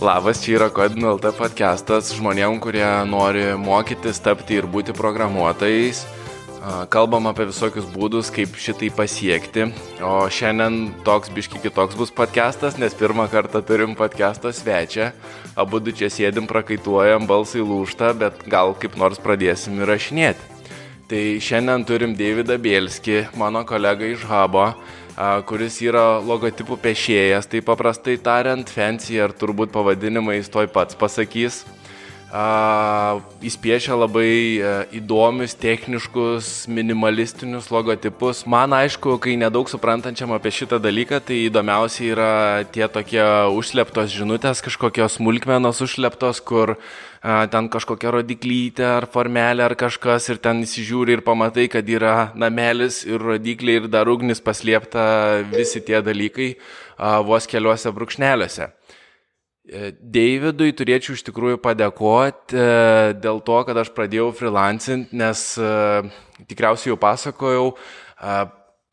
Labas, čia yra Kodinų LT podcastas žmonėm, kurie nori mokytis, tapti ir būti programuotojais. Kalbam apie visokius būdus, kaip šitai pasiekti. O šiandien toks biški kitoks bus podcastas, nes pirmą kartą turim podcast'o svečią. Abu du čia sėdim, prakaituojam, balsai lūšta, bet gal kaip nors pradėsim įrašinėti. Tai šiandien turim Davidą Bielski, mano kolegą iš Habo kuris yra logotipų pešėjas, tai paprastai tariant, fancy ar turbūt pavadinimai jis toj pats pasakys. Jis piešia labai uh, įdomius, techniškus, minimalistinius logotipus. Man aišku, kai nedaug suprantančiam apie šitą dalyką, tai įdomiausia yra tie tokie užsleptos žinutės, kažkokios smulkmenos užsleptos, kur uh, ten kažkokia rodiklytė ar formelė ar kažkas ir ten įsižiūri ir pamatai, kad yra namelis ir rodikliai ir dar ugnis paslėpta visi tie dalykai vos keliuose brūkšneliuose. E, Davidui turėčiau iš tikrųjų padėkoti e, dėl to, kad aš pradėjau freelancing, nes e, tikriausiai jau pasakojau,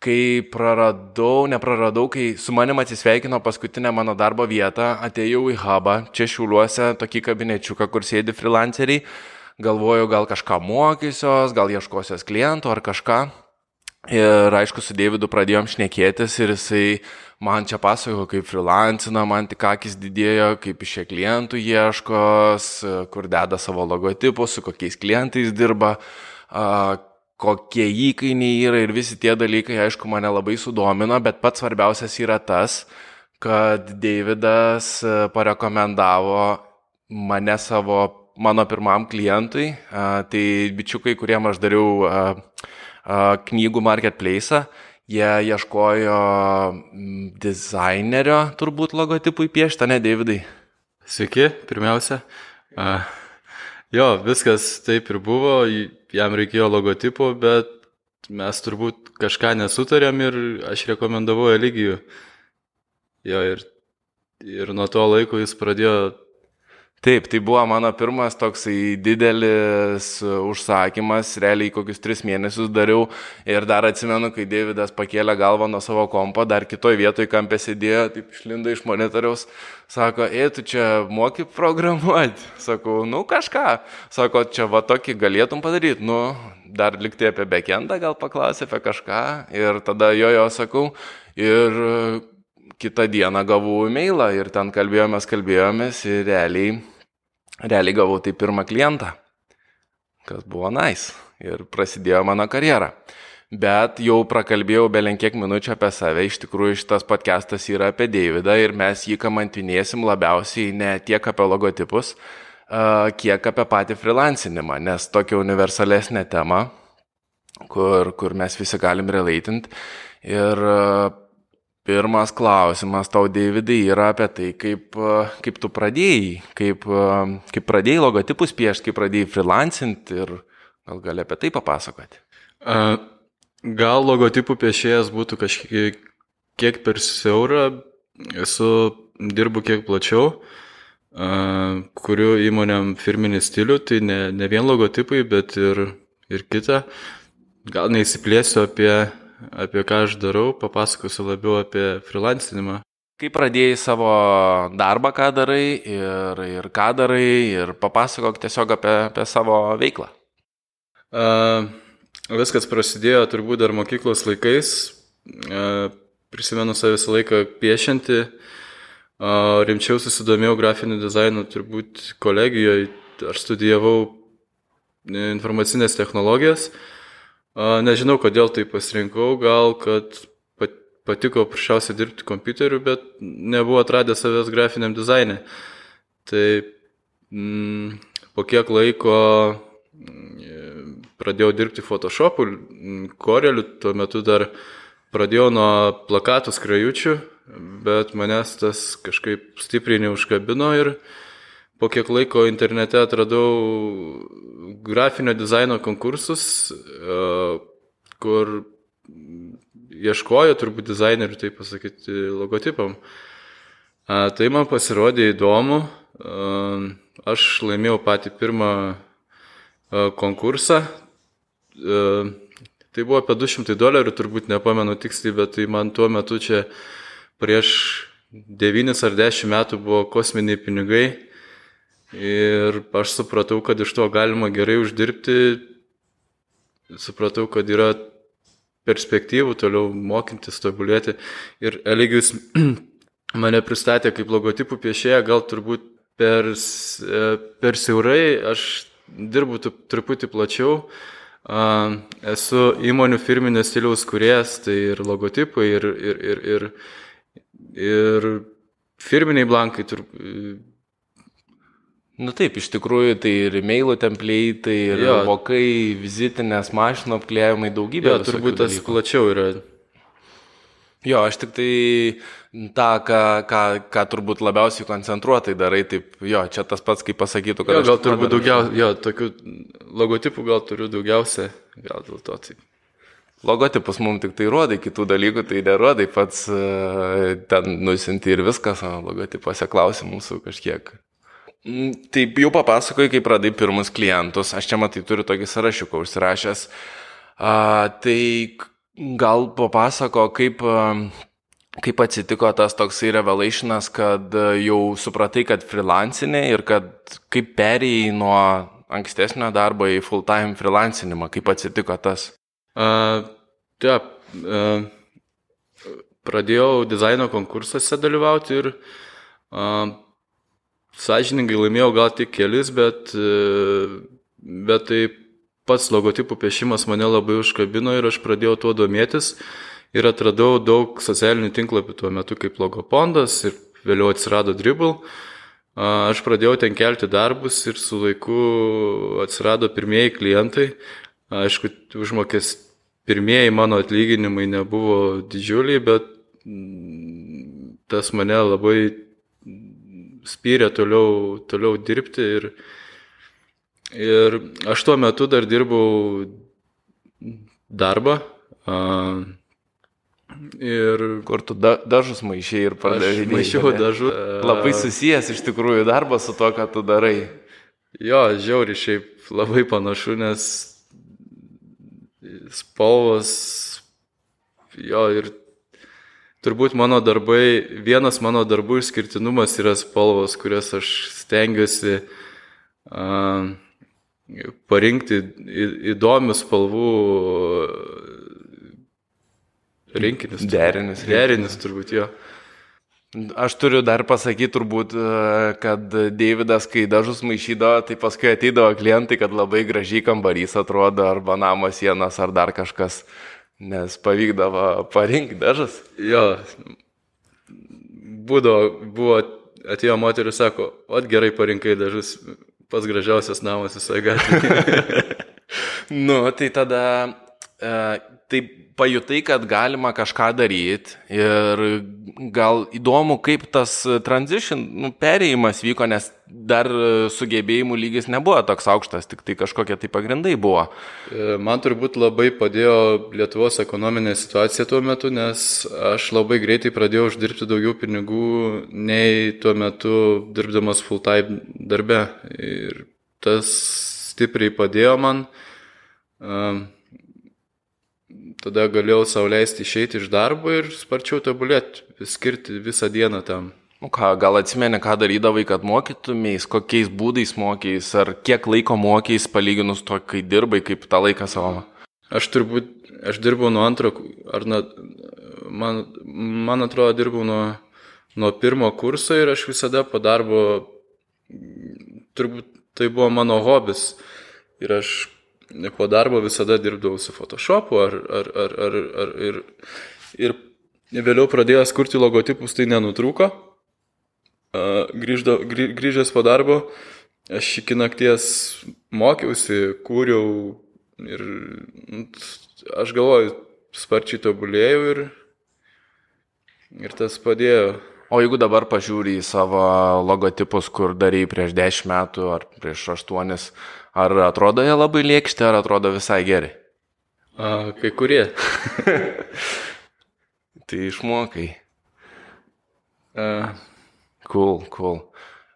kai praradau, nepraradau, kai su manim atsisveikino paskutinę mano darbo vietą, atėjau į hubą, čia šiūliuose tokį kabinečiuką, kur sėdi freelanceriai, galvojau, gal kažką mokysios, gal ieškosios klientų ar kažką. Ir aišku, su Davidu pradėjom šnekėtis ir jisai man čia pasakojo, kaip freelancina, man tik akis didėjo, kaip iš čia klientų ieškos, kur deda savo logotipus, su kokiais klientais dirba, kokie įkainiai yra ir visi tie dalykai, aišku, mane labai sudomino, bet pats svarbiausias yra tas, kad Davidas parekomendavo mane savo, mano pirmam klientui, tai bičiukai, kuriem aš dariau knygų marketplace. Jie ieškojo dizainerio, turbūt logotipui piešta, ne, Davidai? Sveiki, pirmiausia. Jo, viskas taip ir buvo, jam reikėjo logotipo, bet mes turbūt kažką nesutarėm ir aš rekomendavau Eligijų. Jo, ir, ir nuo to laiko jis pradėjo Taip, tai buvo mano pirmas toksai didelis užsakymas, realiai kokius tris mėnesius dariau ir dar atsimenu, kai Davidas pakėlė galvą nuo savo kompo, dar kitoj vietoj kampė sėdėjo, taip išlindo iš monitoriaus, sako, ei, tu čia moki programuoti, sakau, nu kažką, sako, čia va tokį galėtum padaryti, nu, dar likti apie backendą gal paklausė apie kažką ir tada jo jo sakau ir kitą dieną gavau e-mailą ir ten kalbėjomės, kalbėjomės ir realiai, realiai gavau tai pirmą klientą, kas buvo nice ir prasidėjo mano karjera. Bet jau prakalbėjau belenkiek minučių apie save, iš tikrųjų šitas podcastas yra apie Davidą ir mes jį kamantinėsim labiausiai ne tiek apie logotipus, kiek apie patį freelancinimą, nes tokia universalesnė tema, kur, kur mes visi galim relaitinti. Ir Pirmas klausimas tau, Davidai, yra apie tai, kaip, kaip tu pradėjai, kaip, kaip pradėjai logotipus piešti, kaip pradėjai freelancinti ir gal gali apie tai papasakoti. Gal logotipų piešėjas būtų kažkiek kiek per siaura, esu dirbu kiek plačiau, kuriu įmonėm firminį stilių, tai ne, ne vien logotipai, bet ir, ir kita. Gal neįsiplėsiu apie apie ką aš darau, papasakosiu labiau apie freelancinimą. Kaip pradėjai savo darbą, ką darai ir, ir ką darai ir papasakok tiesiog apie, apie savo veiklą. Uh, viskas prasidėjo turbūt dar mokyklos laikais. Uh, prisimenu save visą laiką piešinti. Uh, rimčiau susidomėjau grafiniu dizainu turbūt kolegijoje. Aš studijavau informacinės technologijas. Uh, Nežinau, kodėl tai pasirinkau, gal kad patiko paprasčiausiai dirbti kompiuteriu, bet nebuvo atradęs savęs grafiniam dizainė. Tai mm, po kiek laiko mm, pradėjau dirbti Photoshop'u, Coreliu, tuo metu dar pradėjau nuo plakatų skrajučių, bet manęs tas kažkaip stipriai neužkabino ir po kiek laiko internete atradau grafinio dizaino konkursus, e, kur ieškojo turbūt dizainerių, tai pasakyti, logotipam. Tai man pasirodė įdomu. E, aš laimėjau patį pirmą e, konkursą. Tai buvo apie 200 dolerių, turbūt nepamenu tiksliai, bet tai man tuo metu čia prieš 9 ar 10 metų buvo kosminiai pinigai ir aš supratau, kad iš to galima gerai uždirbti, supratau, kad yra perspektyvų toliau mokintis, tobulėti ir Eligijus mane pristatė kaip logotipų piešėją, gal turbūt per, per siaurai, aš dirbu truputį plačiau, esu įmonių firminio stiliaus kuriejas, tai ir logotipai, ir, ir, ir, ir, ir firminiai blankai. Nu taip, iš tikrųjų, tai ir e-mailų templiai, tai ir jo. vokai, vizitinės mašinų apklėjimai, daugybė. Jo, turbūt tas dalykų. plačiau yra. Jo, aš tik tai tą, ką, ką, ką turbūt labiausiai koncentruotai darai, taip, jo, čia tas pats, kaip pasakytų, kad... Jo, gal turbūt daugiausiai, jo, tokių logotipų gal turiu daugiausia, gal dėl to taip. Logotipus mums tik tai rodai, kitų dalykų tai nerodai, pats uh, ten nusinti ir viskas, o logotipuose klausi mūsų kažkiek. Mm, taip, jau papasakoju, kaip pradai pirmus klientus, aš čia matai turiu tokį sąrašiuką užsirašęs. Uh, tai gal papasako, kaip Kaip atsitiko tas toksai revelationas, kad jau supratai, kad freelancinė ir kad kaip perėjai nuo ankstesnio darbo į full-time freelancinimą, kaip atsitiko tas? Uh, taip, uh, pradėjau dizaino konkursuose dalyvauti ir uh, sąžiningai laimėjau gal tik kelis, bet, uh, bet tai pats logotipų piešimas mane labai užkabino ir aš pradėjau tuo domėtis. Ir atradau daug socialinių tinklapių tuo metu kaip Logopondas ir vėliau atsirado Dribble. Aš pradėjau ten kelti darbus ir su laiku atsirado pirmieji klientai. Aišku, užmokės pirmieji mano atlyginimai nebuvo didžiuliai, bet mm, tas mane labai spyrė toliau, toliau dirbti ir, ir aš tuo metu dar dirbau darbą. Ir kur tu da, dažus maišiai ir pardavėjai. Maišiau dažų. Labai susijęs iš tikrųjų darbas su to, ką tu darai. Jo, žiauri šiaip labai panašu, nes spalvos, jo ir turbūt mano darbai, vienas mano darbų išskirtinumas yra spalvos, kurias aš stengiuosi uh, parinkti įdomių spalvų Rinkinis. Derinis. Derinis turbūt jo. Aš turiu dar pasakyti turbūt, kad Davidas, kai dažus maišydavo, tai paskui ateidavo klientai, kad labai gražiai kambarys atrodo, arba namo sienas, ar dar kažkas, nes pavykdavo parinkti dažas. Jo, būdavo, buvo, atėjo moteris, sako, o gerai parinkai dažus, pats gražiausias namas visai gatvėje. nu, tai tada, e, taip pajutai, kad galima kažką daryti ir gal įdomu, kaip tas transition, nu, perėjimas vyko, nes dar sugebėjimų lygis nebuvo toks aukštas, tik tai kažkokie tai pagrindai buvo. E, man turbūt labai padėjo Lietuvos ekonominė situacija tuo metu, nes aš labai greitai pradėjau uždirbti daugiau pinigų nei tuo metu dirbdamas full time darbe. Ir tas stipriai padėjo man. Um, tada galėjau sauliaisti išeiti iš darbo ir sparčiau tobulėti, skirti visą dieną tam. O ką, gal atsimeni, ką darydavai, kad mokytumės, kokiais būdais mokys, ar kiek laiko mokys, palyginus to, kai dirbai, kaip tą laiką savo? Aš turbūt, aš dirbau nuo antro, ar nuo, man, man atrodo, dirbau nuo, nuo pirmo kurso ir aš visada po darbo, turbūt tai buvo mano hobis. Ir aš po darbo visada dirbdavau su Photoshopu ar, ar, ar, ar, ar ir, ir vėliau pradėjęs kurti logotipus, tai nenutrūko. Grįžda, grįžęs po darbo, aš iki nakties mokiausi, kūriau ir nu, aš galvoju, sparčiai tobulėjau ir, ir tas padėjo. O jeigu dabar pažiūrį į savo logotipus, kur darai prieš 10 metų ar prieš 8, Ar atrodo jie labai lėkšti, ar atrodo visai gerai? A, kai kurie. tai išmokai. A. Cool, cool.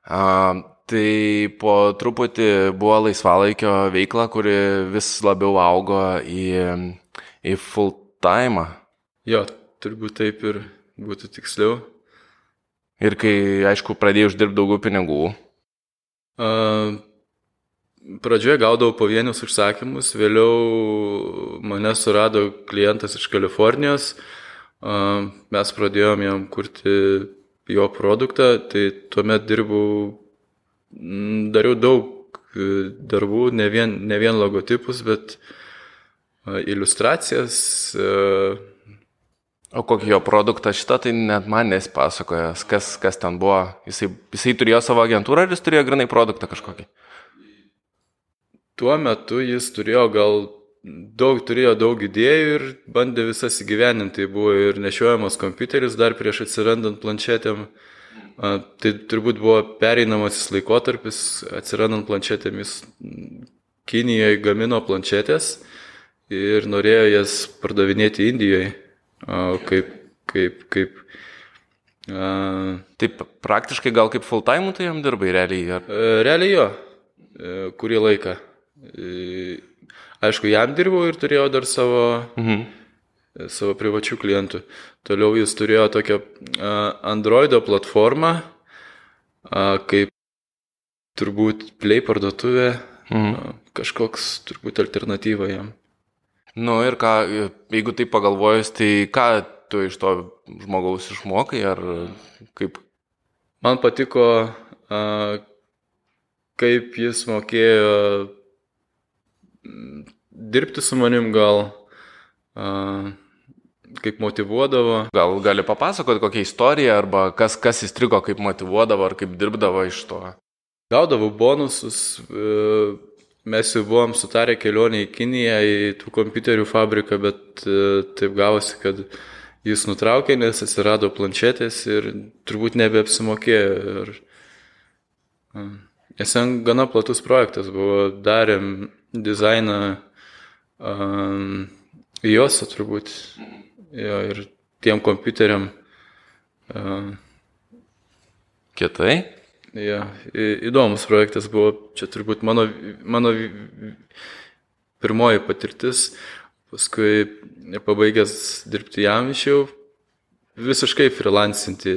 A, tai po truputį buvo laisvalaikio veikla, kuri vis labiau augo į, į full time. Jo, turbūt taip ir būtų tiksliau. Ir kai, aišku, pradėjai uždirbti daugiau pinigų. Uh, pradžioje gaudavau pavienius užsakymus, vėliau mane surado klientas iš Kalifornijos, uh, mes pradėjome jam kurti jo produktą, tai tuomet dirbau, dariau daug darbų, ne vien, ne vien logotipus, bet iliustracijas, uh, O kokį jo produktą šitą, tai net man nesipasakoja, kas, kas ten buvo. Jisai, jisai turėjo savo agentūrą ar jis turėjo grinai produktą kažkokį? Tuo metu jis turėjo gal daug, turėjo daug idėjų ir bandė visas įgyveninti. Tai buvo ir nešiojamas kompiuteris dar prieš atsirandant planšetėm. Tai turbūt buvo pereinamasis laikotarpis, atsirandant planšetėm jis Kinijoje gamino planšetės ir norėjo jas pardavinėti Indijoje kaip, kaip, kaip. Uh, Taip, praktiškai gal kaip full time tu jam dirbai realiai? Ar... E, realiai jo, e, kurį laiką. E, aišku, jam dirbau ir turėjau dar savo, mhm. savo privačių klientų. Toliau jis turėjo tokią Androido platformą, kaip turbūt Play parduotuvė, mhm. kažkoks turbūt alternatyva jam. Nu ir ką, jeigu tai pagalvojus, tai ką tu iš to žmogaus išmokai ar kaip? Man patiko, kaip jis mokėjo dirbti su manim gal, a, kaip motivuodavo. Gal gali papasakoti kokią istoriją arba kas, kas įstrigo, kaip motivuodavo ar kaip dirbdavo iš to? Gaudavau bonusus. E, Mes jau buvom sutarę kelionę į Kiniją, į tų kompiuterių fabriką, bet e, taip gavosi, kad jis nutraukė, nes atsirado planšetės ir turbūt nebeapsimokėjo. Ir, nes ten gana platus projektas buvo, darėm dizainą um, juos turbūt jo, ir tiem kompiuteriam. Um, Kietai? Ja, įdomus projektas buvo, čia turbūt mano, mano pirmoji patirtis, paskui pabaigęs dirbti jam išėjau visiškai freelancinti.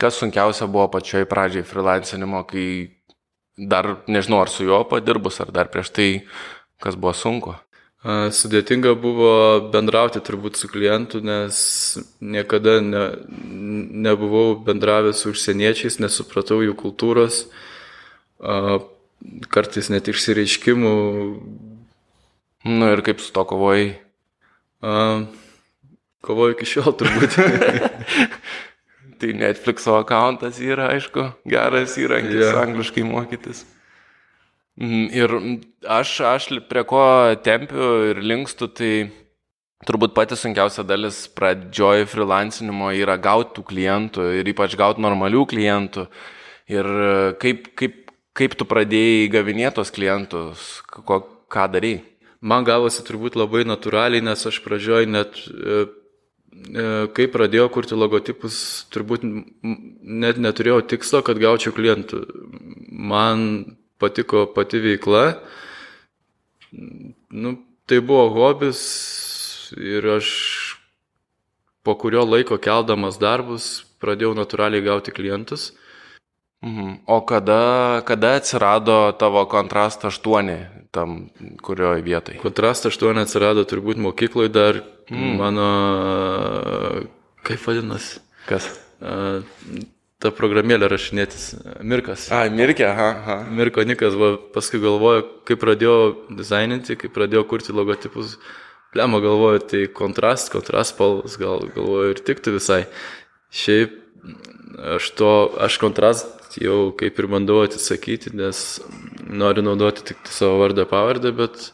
Kas sunkiausia buvo pačioj pradžiai freelancinimo, kai dar nežinau ar su juo padirbus, ar dar prieš tai, kas buvo sunku? Sudėtinga buvo bendrauti turbūt su klientu, nes niekada ne, nebuvau bendravęs su užsieniečiais, nesupratau jų kultūros, kartais net išsireiškimų. Nu ir kaip su to kovojai? Kovoju iki šiol turbūt. tai Netflix'o akantas yra, aišku, geras įrankis yeah. angliškai mokytis. Mhm, ir aš, aš prie ko tempiu ir linkstu, tai turbūt pati sunkiausia dalis pradžioj freelancinimo yra gauti tų klientų ir ypač gauti normalių klientų. Ir kaip, kaip, kaip tu pradėjai gavinėti tos klientus, ko, ką darai? Man gavosi turbūt labai natūraliai, nes aš pradžioj net, e, kai pradėjau kurti logotipus, turbūt net neturėjau tikslo, kad gaučiau klientų. Man patiko pati veikla. Nu, tai buvo hobis ir aš po kurio laiko keldamas darbus pradėjau natūraliai gauti klientus. Mhm. O kada, kada atsirado tavo kontrastą 8 tam kurioje vietoje? Kontrastą 8 atsirado turbūt mokykloje dar mm. mano, kaip vadinasi? Kas? tą programėlę rašinėtis. Mirkas. A, Mirkė, aha, aha. Mirko Nikas, va, paskui galvoju, kai pradėjau dizaininti, kai pradėjau kurti logotipus, lemą galvoju, tai kontrast, kontrast spalvas, gal galvoju ir tiktų visai. Šiaip aš to, aš kontrast jau kaip ir bandau atsisakyti, nes noriu naudoti tik savo vardą pavardę, bet,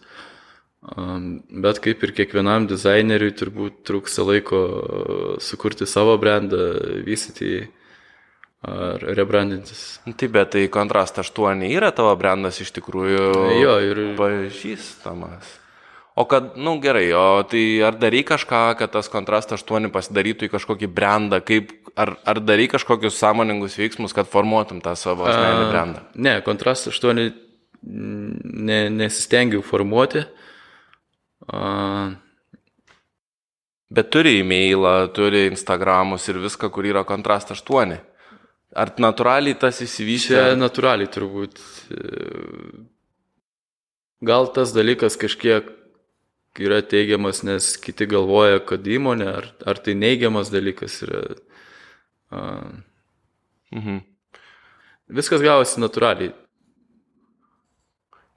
bet kaip ir kiekvienam dizaineriui turbūt trūksta laiko sukurti savo brandą, vystyti jį ar rebrandintis. Taip, bet tai kontrast 8 yra tavo brandas iš tikrųjų jo, ir... pažįstamas. O kad, na nu, gerai, o tai ar darai kažką, kad tas kontrast 8 pasidarytų į kažkokį brandą, kaip, ar, ar darai kažkokius sąmoningus veiksmus, kad formuotum tą savo asmeninį brandą? Ne, kontrast 8 ne, nesistengiu formuoti. A, Bet turi e-mailą, turi Instagramus ir viską, kur yra kontrast 8. Ar natūraliai tas įsivystė? Čia natūraliai turbūt. Gal tas dalykas kažkiek yra teigiamas, nes kiti galvoja, kad įmonė, ar, ar tai neigiamas dalykas yra. Uh, mhm. Viskas gavosi natūraliai.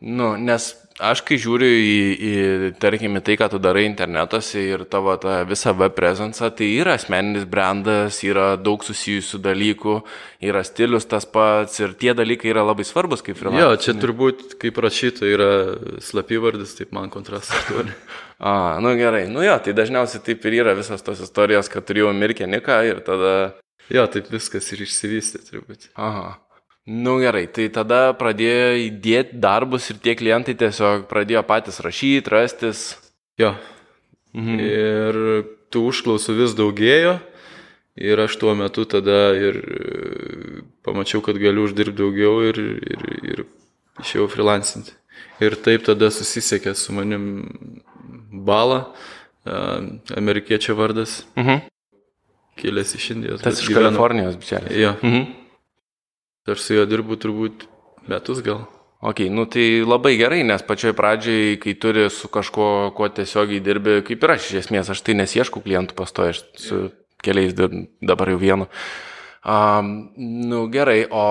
Nu, nes aš kai žiūriu į, į, tarkim, tai, ką tu darai internetuose ir tavo tą visą web prezencą, tai yra asmeninis brandas, yra daug susijusių dalykų, yra stilius tas pats ir tie dalykai yra labai svarbus kaip freelancer. Jo, čia turbūt kaip rašyta yra slapyvardis, taip man kontrastas turi. A, nu gerai, nu jo, tai dažniausiai taip ir yra visas tos istorijos, kad turėjau mirkę niką ir tada... Jo, taip viskas ir išsivystė turbūt. Aha. Nu gerai, tai tada pradėjo įdėti darbus ir tie klientai tiesiog pradėjo patys rašyti, rastis. Jo. Mhm. Ir tų užklausų vis daugėjo. Ir aš tuo metu tada ir e, pamačiau, kad galiu uždirbti daugiau ir, ir, ir išėjau freelancinti. Ir taip tada susisiekė su manim Bala, e, amerikiečio vardas, mhm. kilęs iš Indijos. Tas iš Kalifornijos, bičialis. Jo. Mhm. Aš su juo dirbu turbūt metus gal. Ok, nu tai labai gerai, nes pačioj pradžiai, kai turi su kažkuo, kuo tiesiogiai dirbi, kaip ir aš iš esmės, aš tai nesiešku klientų pastoju, aš su keliais dirbu, dabar jau vienu. Um, nu gerai, o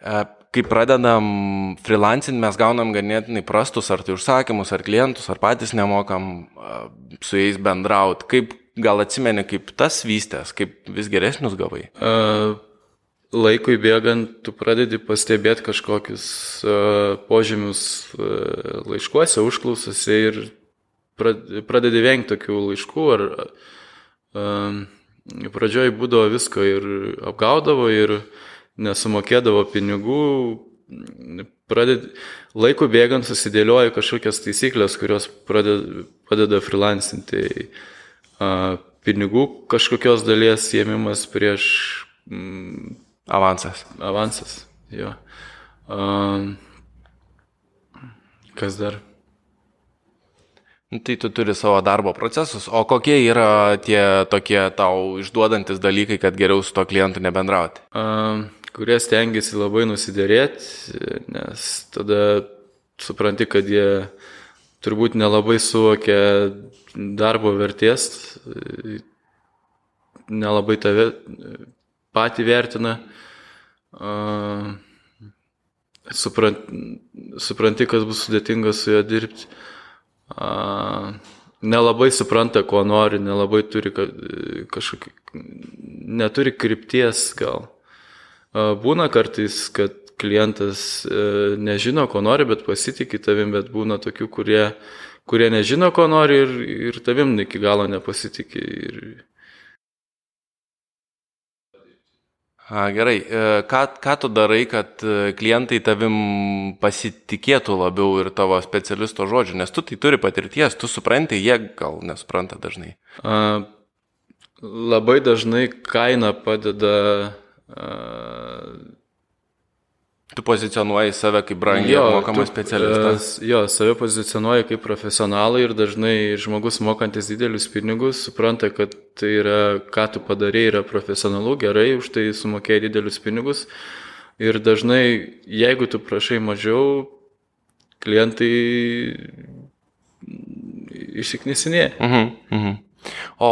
e, kai pradedam freelancing, mes gaunam ganėtinai prastus ar tai užsakymus, ar klientus, ar patys nemokam uh, su jais bendrauti. Kaip gal atsimeni, kaip tas vystės, kaip vis geresnius gavai? Uh laikui bėgant tu pradedi pastebėti kažkokius uh, požymius uh, laiškuose, užklausose ir pradedi vengti tokių laiškų. Ar, uh, pradžioj būdavo visko ir apgaudavo ir nesumokėdavo pinigų. Pradedi, laikų bėgant susidėlioja kažkokias taisyklės, kurios pradeda, padeda freelancinti. Uh, pinigų kažkokios dalies ėmimas prieš mm, Avansas. Avansas, jo. Um, kas dar? Nu, tai tu turi savo darbo procesus, o kokie yra tie tokie tau išduodantis dalykai, kad geriau su to klientu nebendrauti? Um, kurie stengiasi labai nusidėrėti, nes tada supranti, kad jie turbūt nelabai suvokia darbo vertės, nelabai tave patį vertina suprant, supranti, kas bus sudėtinga su juo dirbti. Nelabai supranta, ko nori, nelabai turi kažkokį, neturi krypties gal. Būna kartais, kad klientas e, nežino, ko nori, bet pasitikė tavim, bet būna tokių, kurie, kurie nežino, ko nori ir, ir tavim iki galo nepasitikė. Ir, A, gerai, e, ką, ką tu darai, kad e, klientai tavim pasitikėtų labiau ir tavo specialisto žodžiu, nes tu tai turi patirties, tu supranti, jie gal nesupranta dažnai. A, labai dažnai kaina padeda a, Tu pozicionuoji save kaip brangiai apmokamas specialistas. Jo, save pozicionuoji kaip profesionalai ir dažnai žmogus mokantis didelius pinigus supranta, kad tai yra, ką tu padarėjai, yra profesionalu, gerai, už tai sumokėjai didelius pinigus. Ir dažnai, jeigu tu prašai mažiau, klientai išsiknesinė. -huh, uh -huh. O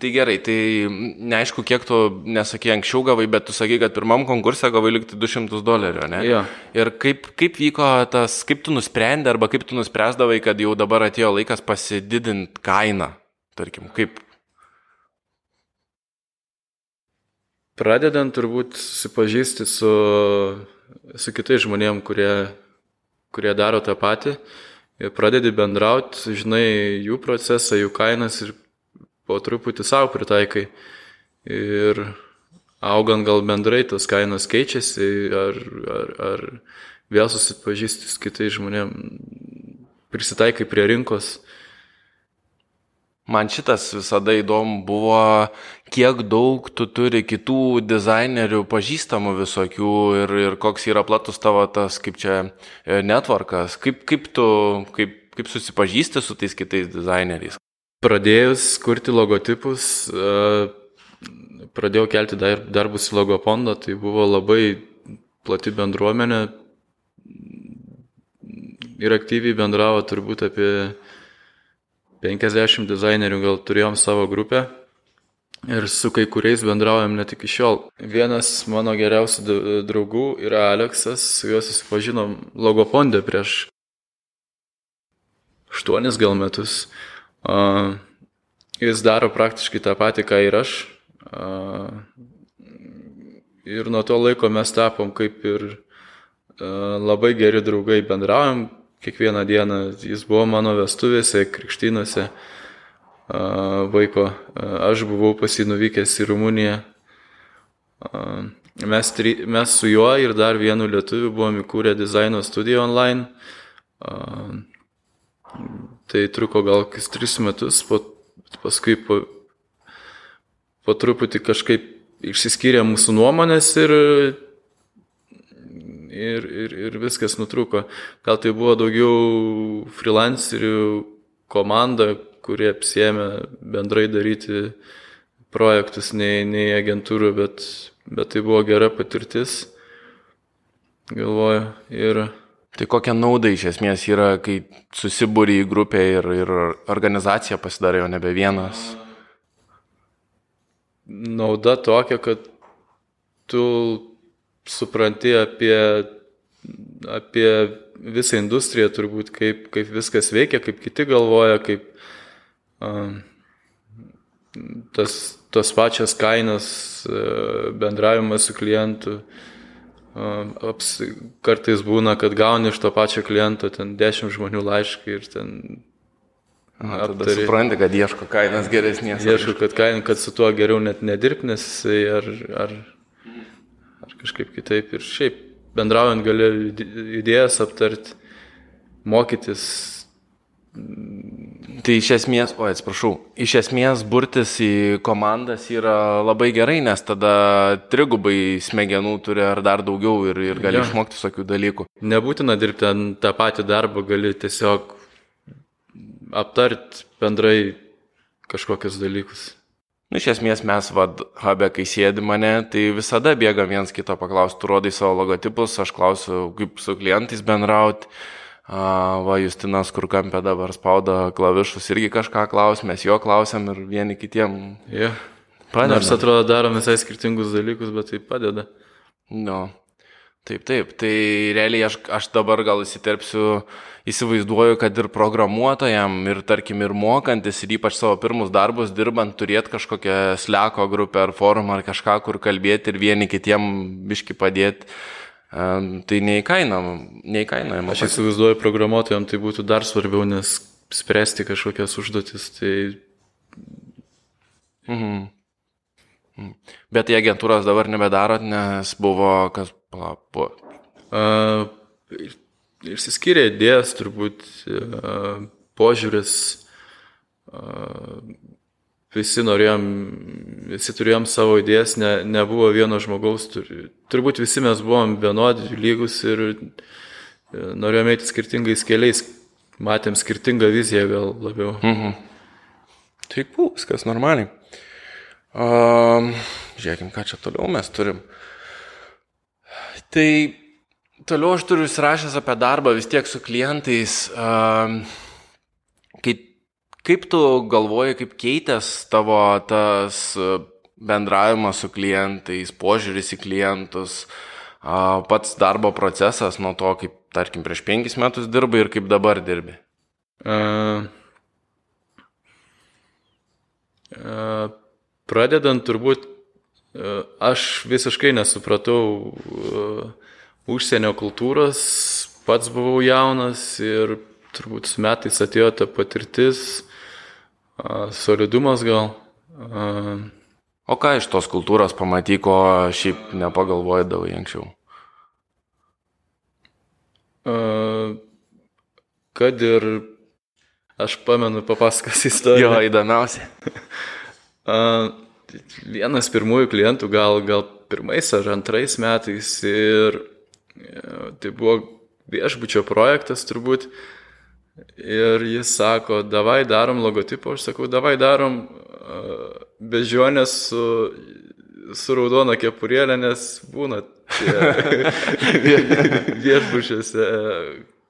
tai gerai, tai neaišku, kiek tu nesakė anksčiau gavai, bet tu sakai, kad pirmam konkursą gavai likti 200 dolerių, ne? Ja. Ir kaip, kaip vyko tas, kaip tu nusprendė arba kaip tu nuspręsdavai, kad jau dabar atėjo laikas pasididinti kainą, tarkim, kaip? Pradedant turbūt susipažįsti su, su kitais žmonėm, kurie, kurie daro tą patį. Pradedi bendrauti, žinai jų procesą, jų kainas ir po truputį savo pritaikai. Ir augant gal bendrai tos kainos keičiasi, ar, ar, ar vėl susipažįsti su kitais žmonėmis, prisitaikai prie rinkos. Man šitas visada įdomu buvo, kiek daug tu turi kitų dizainerių pažįstamų visokių ir, ir koks yra platus tavo tas, kaip čia, netvarkas, kaip, kaip tu, kaip, kaip susipažįsti su tais kitais dizaineriais. Pradėjus kurti logotipus, pradėjau kelti darbus į logopondą, tai buvo labai plati bendruomenė ir aktyviai bendravo turbūt apie 50 dizainerių, gal turėjom savo grupę ir su kai kuriais bendraujam net iki šiol. Vienas mano geriausių draugų yra Aleksas, su juo susipažinom logopondę prieš 8 gal metus. Uh, jis daro praktiškai tą patį, ką ir aš. Uh, ir nuo to laiko mes tapom kaip ir uh, labai geri draugai, bendraujam kiekvieną dieną. Jis buvo mano vestuvėse, krikštynose uh, vaiko. Aš buvau pasinuvykęs į Rumuniją. Mes, tri, mes su juo ir dar vienu lietuviu buvom įkūrę dizaino studiją online. Tai truko gal kokius tris metus, po, paskui po, po truputį kažkaip išsiskyrė mūsų nuomonės ir, ir, ir, ir viskas nutruko. Gal tai buvo daugiau freelancerių komanda, kurie apsėmė bendrai daryti projektus, nei, nei agentūrų, bet, bet tai buvo gera patirtis, galvoju. Ir Tai kokia nauda iš esmės yra, kai susibūri į grupę ir, ir organizacija pasidarė jau nebe vienas? Nauda tokia, kad tu supranti apie, apie visą industriją, turbūt kaip, kaip viskas veikia, kaip kiti galvoja, kaip um, tas, tos pačios kainos, bendravimas su klientu. Uh, Aps, kartais būna, kad gauni iš to pačio kliento ten 10 žmonių laišką ir ten... Aha, tada aptari, supranti, kad ieško kainas geresnės. Ieško, kad, kain, kad su tuo geriau net nedirbti, nes jisai ar, ar, ar kažkaip kitaip. Ir šiaip bendraujant gali idėjas aptarti, mokytis, Tai iš esmės, o atsiprašau, iš esmės burtis į komandas yra labai gerai, nes tada trigubai smegenų turi ar dar daugiau ir, ir gali ja. išmokti visokių dalykų. Nebūtina dirbti tą patį darbą, gali tiesiog aptart bendrai kažkokius dalykus. Nu, iš esmės mes, vad, habe, kai sėdi mane, tai visada bėga viens kito paklausti, tu rodai savo logotipus, aš klausiu, kaip su klientais bendrauti va, Justinas, kur kampė dabar spauda klavišus, irgi kažką klaus, mes jo klausiam ir vieni kitiem. Yeah. Padeda. Nors atrodo darom visai skirtingus dalykus, bet tai padeda. No. Taip, taip. Tai realiai aš, aš dabar gal įsiterpsiu, įsivaizduoju, kad ir programuotojam, ir tarkim, ir mokantis, ir ypač savo pirmus darbus dirbant, turėti kažkokią sleko grupę ar forumą ar kažką, kur kalbėti ir vieni kitiem biški padėti tai neįkainojama. neįkainojama. Aš įsivaizduoju, programuotojams tai būtų dar svarbiau, nes spręsti kažkokias užduotis. Tai... Mhm. mhm. Bet į agentūras dabar nebedarot, nes buvo kas palapo. Uh, išsiskyrė idėjas, turbūt uh, požiūris. Uh, visi norėjom, visi turėjom savo idėjas, ne, nebuvo vieno žmogaus, tur, turbūt visi mes buvom vienodi, lygus ir e, norėjom eiti skirtingais keliais, matėm skirtingą viziją gal labiau. Mhm. Tai cool, viskas normaliai. Um, žiūrėkim, ką čia toliau mes turim. Tai toliau aš turiu įsirašęs apie darbą vis tiek su klientais. Um, Kaip tu galvoji, kaip keitės tavo tas e, bendravimas su klientais, požiūris į klientus, pats darbo procesas nuo to, kaip, tarkim, prieš penkis metus dirbai ir kaip dabar dirbi? Uh, uh, pradedant turbūt, uh, aš visiškai nesupratau užsienio kultūros, pats buvau jaunas ir turbūt su metais atėjo ta patirtis, solidumas gal. O ką iš tos kultūros pamaty, ko šiaip nepagalvojai anksčiau? Kad ir aš pamenu papasakos istoriją. Jo, įdomiausia. Vienas pirmųjų klientų, gal, gal pirmais ar antrais metais ir tai buvo viešbučio projektas turbūt. Ir jis sako, davai darom logotipą, aš sakau, davai darom uh, bežionės su, su raudona kepurėlė, nes būna viešbučiuose,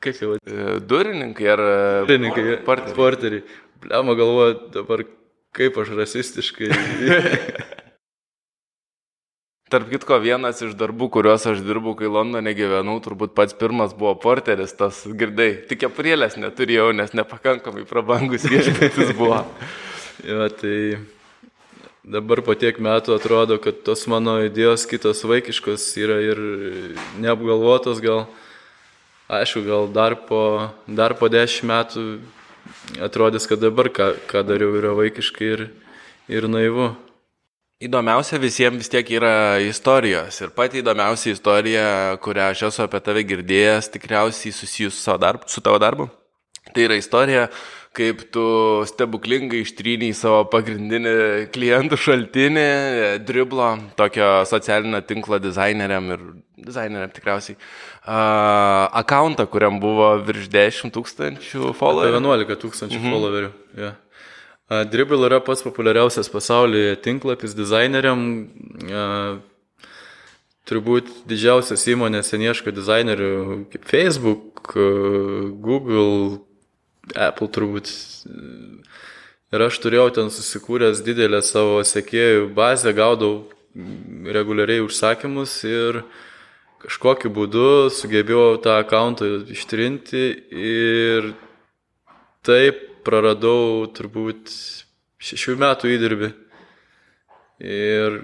kaip jau. Durininkai ar Durininkai, porteriai. porteriai. Pliama galvoja dabar, kaip aš rasistiškai. Tarp kitko, vienas iš darbų, kuriuos aš dirbu, kai Londone gyvenau, turbūt pats pirmas buvo porteris, tas girdai. Tik kepurėlės neturėjau, nes nepakankamai prabangus viešbutis buvo. jo, tai dabar po tiek metų atrodo, kad tos mano idėjos kitos vaikiškos yra ir neapgalvotos gal. Aišku, gal dar po, dar po dešimt metų atrodys, kad dabar ką, ką dariau yra vaikiškai ir, ir naivu. Įdomiausia visiems vis tiek yra istorijos. Ir pati įdomiausia istorija, kurią aš esu apie tave girdėjęs, tikriausiai susijus su, darbu, su tavo darbu. Tai yra istorija, kaip tu stebuklingai ištryniai savo pagrindinį klientų šaltinį, driblo, tokio socialinio tinklo dizaineriam ir dizaineriam tikriausiai, uh, akantą, kuriam buvo virš 10 tūkstančių followerių. 11 tūkstančių mhm. followerių. Yeah. Dribble yra pats populiariausias pasaulyje tinklapis dizaineriam. Turbūt didžiausias įmonės ieško dizainerių kaip Facebook, Google, Apple turbūt. Ir aš turėjau ten susikūręs didelę savo sekėjų bazę, gaudau reguliariai užsakymus ir kažkokiu būdu sugebėjau tą akantą ištrinti ir taip praradau turbūt šešių metų įdirbį. Ir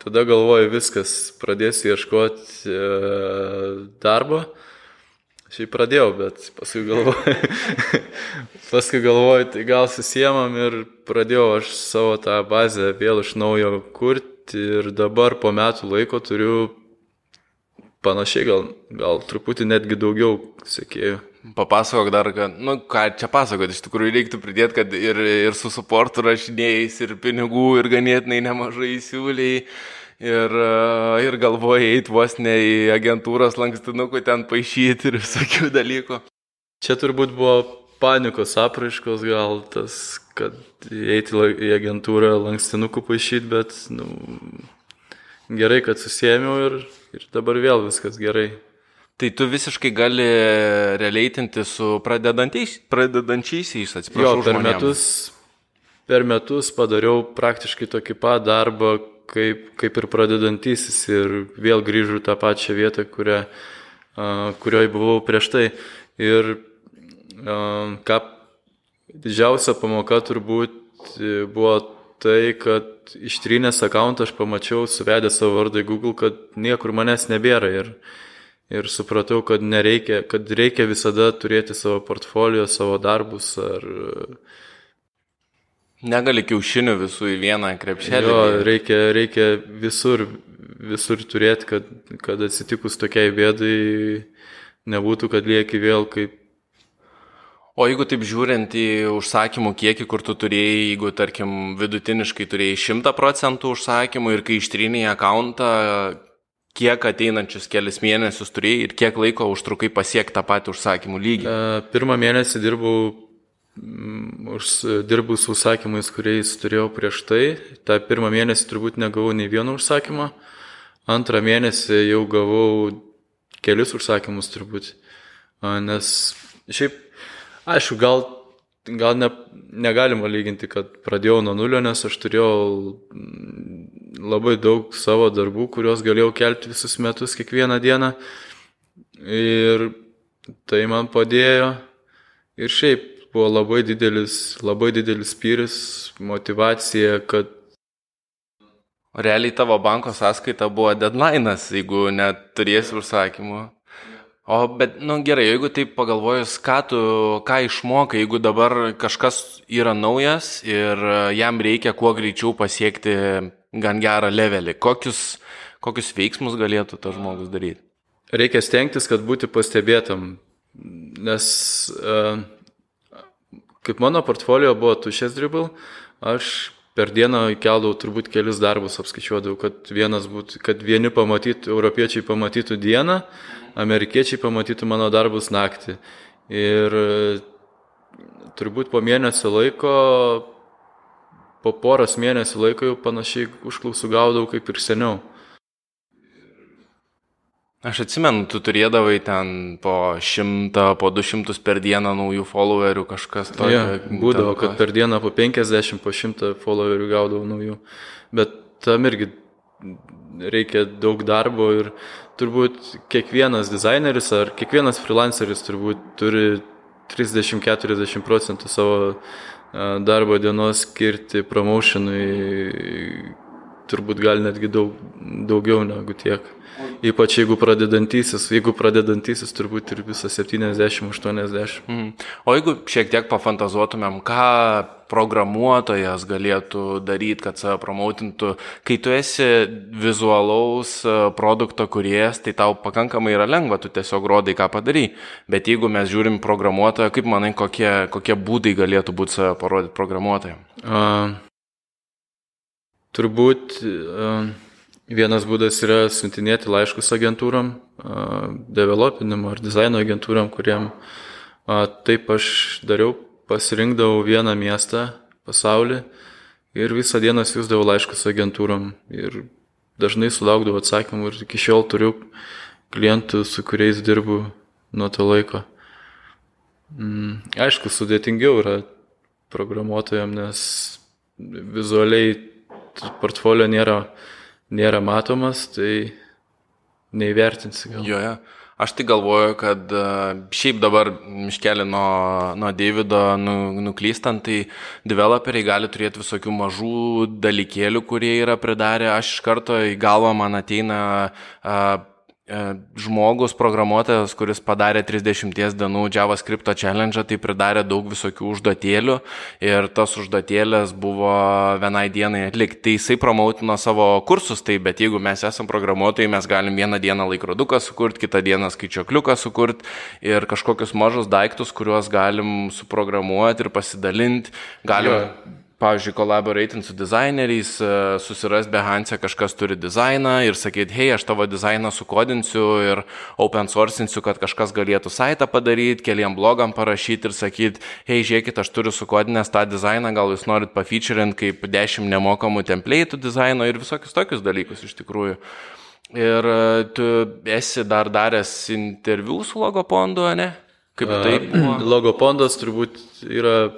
tada galvoju viskas, pradėsiu ieškoti e, darbo. Šiaip pradėjau, bet paskui galvoju, paskui galvoju, tai gal susiemam ir pradėjau aš savo tą bazę vėl iš naujo kurti ir dabar po metų laiko turiu panašiai, gal, gal truputį netgi daugiau sekėjų. Papasakok dar, kad, nu, ką čia pasakoti, iš tikrųjų reiktų pridėti, kad ir, ir su suportu rašinėjais, ir pinigų, ir ganėtinai nemažai siūliai, ir, ir galvoji eiti vos ne į agentūros lankstinukų ten paaišyti ir visokių dalykų. Čia turbūt buvo panikos apraiškos gal tas, kad eiti į agentūrą lankstinukų paaišyti, bet, nu, gerai, kad susėmiau ir, ir dabar vėl viskas gerai. Tai tu visiškai gali releitinti su pradedančiaisiais, atsiprašau. Jo, per metus, per metus padariau praktiškai tokį pat darbą, kaip, kaip ir pradedantysis ir vėl grįžau tą pačią vietą, kurią, uh, kurioje buvau prieš tai. Ir uh, ką didžiausia pamoka turbūt e, buvo tai, kad ištrynęs akantą aš pamačiau, suvedęs savo vardą į Google, kad niekur manęs nebėra. Ir, ir supratau, kad, nereikia, kad reikia visada turėti savo portfolio, savo darbus ar... Negali kiaušinių visų į vieną krepšelį. Jo, reikia, reikia visur, visur turėti, kad, kad atsitikus tokiai bėdai nebūtų, kad lieki vėl kaip O jeigu taip žiūrint į užsakymų kiekį, kur tu turėjai, jeigu tarkim vidutiniškai turėjai 100 procentų užsakymų ir kai ištryniai akantą, kiek ateinančius kelias mėnesius turėjai ir kiek laiko užtrukai pasiekti tą patį užsakymų lygį? E, pirmą mėnesį dirbau, mm, už, dirbau su užsakymais, kuriais turėjau prieš tai. Ta pirmą mėnesį turbūt negavau nei vieno užsakymo. Antrą mėnesį jau gavau kelius užsakymus turbūt. Nes šiaip, aišku, gal gal ne, negalima lyginti, kad pradėjau nuo nulio, nes aš turėjau labai daug savo darbų, kuriuos galėjau kelti visus metus, kiekvieną dieną. Ir tai man padėjo. Ir šiaip buvo labai didelis, labai didelis pyris, motivacija, kad Realiai tavo banko sąskaita buvo deadline'as, jeigu neturėsi užsakymų. O bet, na nu, gerai, jeigu taip pagalvojus, ką tu, ką išmokai, jeigu dabar kažkas yra naujas ir e, jam reikia kuo greičiau pasiekti gan gerą levelį, kokius, kokius veiksmus galėtų tas žmogus daryti? Reikia stengtis, kad būti pastebėtam, nes uh, kaip mano portfolio buvo tušės dribble, aš per dieną keldavau turbūt kelis darbus, apskaičiuodavau, kad, būtų, kad vieni pamatytų, europiečiai pamatytų dieną, amerikiečiai pamatytų mano darbus naktį. Ir turbūt po mėnesio laiko, po poros mėnesių laiko jau panašiai užklausų gaudavau kaip ir seniau. Aš atsimenu, tu turėdavai ten po šimtą, po du šimtus per dieną naujų followerių kažkas to. Ja, būdavo, kad per dieną po 50, po šimtą followerių gaudavau naujų. Bet tam irgi reikia daug darbo ir turbūt kiekvienas dizaineris ar kiekvienas freelanceris turbūt turi 30-40 procentų savo darbo dienos skirti promotionui, turbūt gal netgi daug, daugiau negu tiek. Ypač jeigu pradedantysis, jeigu pradedantysis turbūt ir visą 70-80. Mm. O jeigu šiek tiek pafantazuotumėm, ką programuotojas galėtų daryti, kad save promautintų, kai tu esi vizualaus e, produkto kuriejas, tai tau pakankamai yra lengva, tu tiesiog rodai, ką padarai. Bet jeigu mes žiūrim programuotoją, kaip manai, kokie, kokie būdai galėtų būti save parodyti programuotojai? Uh, turbūt uh, Vienas būdas yra siuntinėti laiškus agentūram, developinimo ar dizaino agentūram, kuriem taip aš dariau, pasirinkdavau vieną miestą pasaulį ir visą dieną siūsdavau laiškus agentūram ir dažnai sulaukdavau atsakymų ir iki šiol turiu klientų, su kuriais dirbu nuo to laiko. Mm, aišku, sudėtingiau yra programuotojams, nes vizualiai portfolio nėra nėra matomas, tai neįvertinsi gal. Jo, jo. Aš tai galvoju, kad e, šiaip dabar miškelį nuo, nuo Davido nu, nuklystant, tai developeriai gali turėti visokių mažų dalykėlių, kurie yra pridarę. Aš iš karto į galvą man ateina uh, E, žmogus, programuotojas, kuris padarė 30 dienų JavaScript challenge, tai pridarė daug visokių užduotėlių ir tos užduotėlės buvo vienai dienai atlikti. Tai jisai promautino savo kursus, tai bet jeigu mes esame programuotojai, mes galim vieną dieną laikroduką sukurti, kitą dieną skaičiuokliuką sukurti ir kažkokius mažus daiktus, kuriuos galim suprogramuoti ir pasidalinti. Galim jo pavyzdžiui, collaborating su dizaineriais, e, susiras Behance kažkas turi dizainą ir sakyti, hei, aš tavo dizainą sukodinsiu ir open sourcinsiu, kad kažkas galėtų saitą padaryti, keliam blogam parašyti ir sakyti, hei, žiūrėkit, aš turiu sukodinęs tą dizainą, gal jūs norit pafeaturing kaip 10 nemokamų template'ų dizaino ir visokius tokius dalykus iš tikrųjų. Ir e, tu esi dar daręs interviu su Logopondu, ne? Kaip tai? Logopondas turbūt yra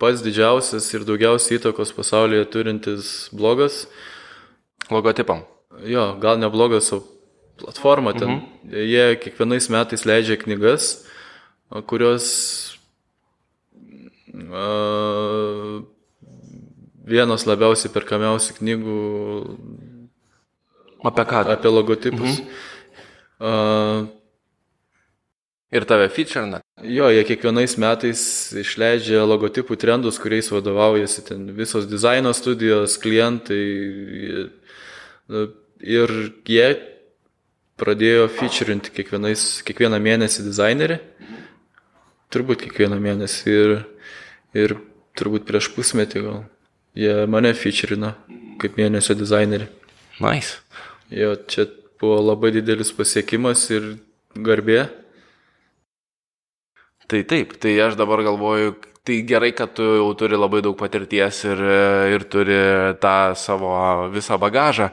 pats didžiausias ir daugiausiai įtakos pasaulyje turintis blogas. Logotipam. Jo, gal ne blogas, o platforma ten. Mhm. Jie kiekvienais metais leidžia knygas, kurios uh, vienos labiausiai perkamiausių knygų. Apie ką? Apie logotipus. Mhm. Uh, Ir tave featurina? Jo, jie kiekvienais metais išleidžia logotipų trendus, kuriais vadovaujasi ten visos dizaino studijos, klientai. Ir jie pradėjo featurinti kiekvieną mėnesį dizainerį. Turbūt kiekvieną mėnesį. Ir, ir turbūt prieš pusmetį gal. Jie mane featurino kaip mėnesio dizainerį. Nice. Jo, čia buvo labai didelis pasiekimas ir garbė. Tai taip, tai aš dabar galvoju, tai gerai, kad tu jau turi labai daug patirties ir, ir turi tą savo visą bagažą.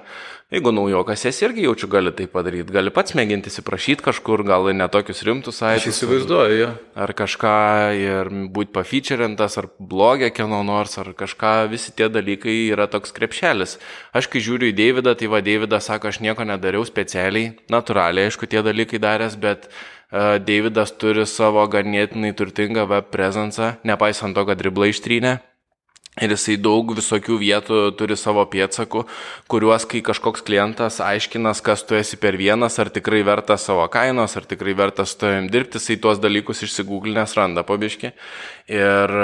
Jeigu naujokas esi irgi jaučiu, gali tai padaryti. Gali pats mėginti įsiprašyti kažkur, gal ne tokius rimtus saitus. Aš įsivaizduoju, jo. Ar kažką ir būti pafeaturintas, ar blogė kieno nors, ar kažką, visi tie dalykai yra toks krepšelis. Aš kai žiūriu į Davidą, tai va, Davidas sako, aš nieko nedariau specialiai, natūraliai, aišku, tie dalykai daręs, bet Davidas turi savo ganėtinai turtingą web prezencą, nepaisant to, kad riblai ištrynė. Ir jisai daug visokių vietų turi savo pėdsakų, kuriuos, kai kažkoks klientas aiškinas, kas tu esi per vienas, ar tikrai vertas savo kainos, ar tikrai vertas su tavim dirbti, jisai tuos dalykus išsigūglinės randa pabiški. Ir,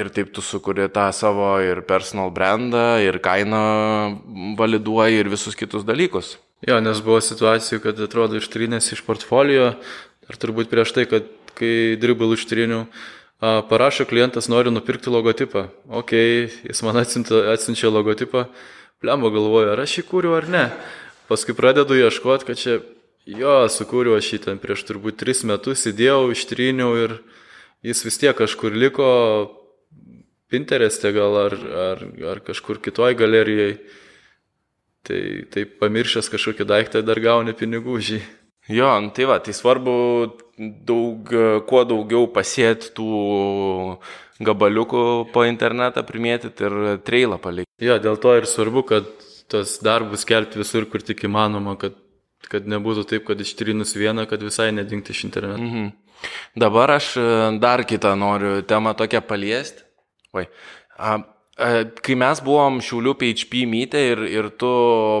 ir taip tu sukuri tą savo ir personal brandą, ir kainą validuoji, ir visus kitus dalykus. Jo, nes buvo situacijų, kad atrodo ištrynės iš portfolio, ar turbūt prieš tai, kad kai dirbau ištrinių, parašo klientas nori nupirkti logotipą. Ok, jis man atsinta, atsinčia logotipą, plemba galvoja, ar aš jį kūriu ar ne. Paskui pradedu ieškoti, kad čia Jo, sukūriau aš jį ten prieš turbūt tris metus, įdėjau, ištryniau ir jis vis tiek kažkur liko Pintereste gal ar, ar, ar kažkur kitoj galerijai. Tai, tai pamiršęs kažkokį daiktą dar gauni pinigų jį. Jo, nu tai va, tai svarbu daug, kuo daugiau pasėti tų gabaliukų po internetą primėtyti ir treilą palikti. Jo, dėl to ir svarbu, kad tos darbus kelti visur, kur tik įmanoma, kad, kad nebūtų taip, kad ištrinus vieną, kad visai nedingti iš interneto. Mhm. Dabar aš dar kitą noriu temą tokią paliesti. Oi. A, Kai mes buvom Šiaulių PHP mytė ir, ir tu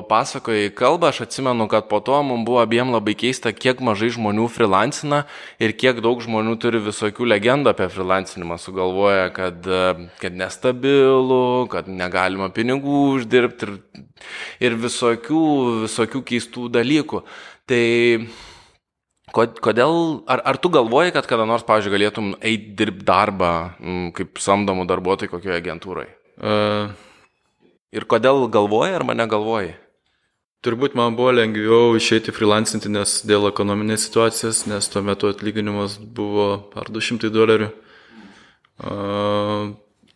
pasakojai kalbą, aš atsimenu, kad po to mums buvo abiem labai keista, kiek mažai žmonių freelancina ir kiek daug žmonių turi visokių legendų apie freelancinimą. Sugalvoja, kad, kad nestabilu, kad negalima pinigų uždirbti ir, ir visokių, visokių keistų dalykų. Tai Kodėl, ar, ar tu galvoji, kad kada nors, pavyzdžiui, galėtum eiti dirbti darbą kaip samdomų darbuotojų kokioje agentūroje? Ir kodėl galvoji ar mane galvoji? Turbūt man buvo lengviau išeiti freelancinti, nes dėl ekonominės situacijos, nes tuo metu atlyginimas buvo ar 200 dolerių.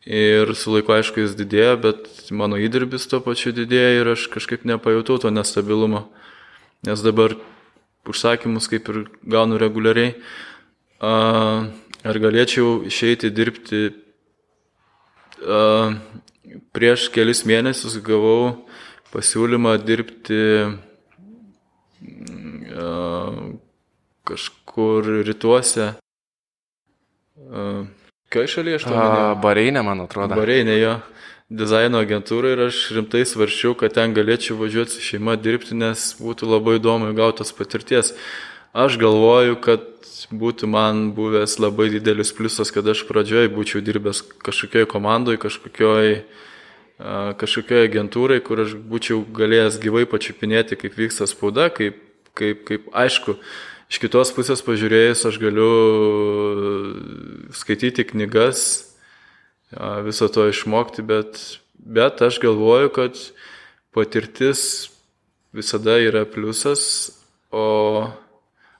Ir su laiku, aišku, jis didėjo, bet mano įdirbis tuo pačiu didėjo ir aš kažkaip nepajutau to nestabilumo. Nes dabar užsakymus kaip ir gaunu reguliariai. Ar galėčiau išeiti dirbti? Prieš kelis mėnesius gavau pasiūlymą dirbti kažkur rytuose. Kai šalyje aš to? Bareinė, man atrodo. Bareinė jo dizaino agentūrą ir aš rimtai svarščiau, kad ten galėčiau važiuoti su šeima dirbti, nes būtų labai įdomu gautos patirties. Aš galvoju, kad būtų man buvęs labai didelis pliusas, kad aš pradžioje būčiau dirbęs kažkokioj komandai, kažkokioj, kažkokioj agentūrai, kur aš būčiau galėjęs gyvai pačiupinėti, kaip vyksta spauda, kaip, kaip, kaip aišku, iš kitos pusės pažiūrėjus aš galiu skaityti knygas, viso to išmokti, bet, bet aš galvoju, kad patirtis visada yra pliusas, o